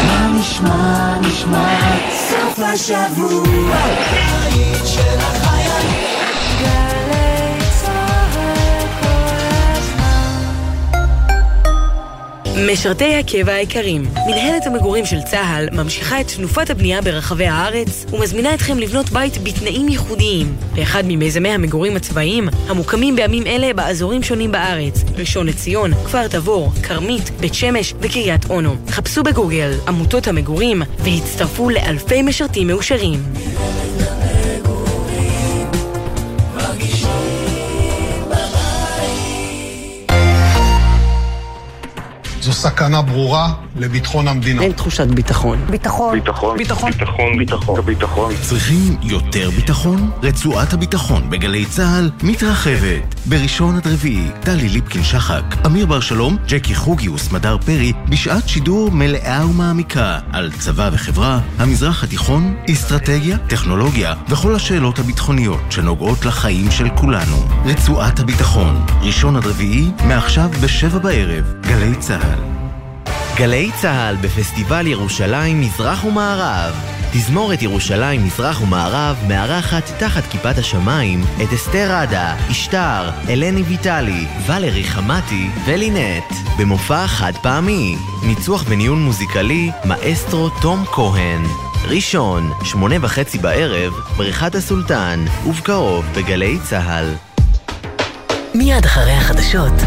מה נשמע, נשמע, סוף השבוע, משרתי הקבע היקרים, מנהלת המגורים של צה"ל ממשיכה את תנופת הבנייה ברחבי הארץ ומזמינה אתכם לבנות בית בתנאים ייחודיים באחד ממיזמי המגורים הצבאיים המוקמים בימים אלה באזורים שונים בארץ ראשון לציון, כפר תבור, כרמית, בית שמש וקריית אונו. חפשו בגוגל עמותות המגורים והצטרפו לאלפי משרתים מאושרים. סכנה ברורה לביטחון המדינה. אין תחושת ביטחון. ביטחון. ביטחון. ביטחון. ביטחון. ביטחון. ביטחון. צריכים יותר ביטחון? רצועת הביטחון בגלי צה"ל מתרחבת. בראשון עד רביעי, טלי ליפקין שחק, אמיר בר שלום, ג'קי חוגי וסמדר פרי, בשעת שידור מלאה ומעמיקה על צבא וחברה, המזרח התיכון, אסטרטגיה, טכנולוגיה וכל השאלות הביטחוניות שנוגעות לחיים של כולנו. רצועת הביטחון, ראשון עד רביעי, מעכשיו בשבע בערב, גלי צה"ל. גלי צה"ל בפסטיבל ירושלים מזרח ומערב. תזמורת ירושלים מזרח ומערב מארחת תחת כיפת השמיים את אסתר עדה, אשתר, אלני ויטלי, ולרי חמתי ולינט במופע חד פעמי. ניצוח וניהול מוזיקלי מאסטרו תום כהן. ראשון, שמונה וחצי בערב, בריכת הסולטן, ובקרוב בגלי צה"ל. מיד אחרי החדשות.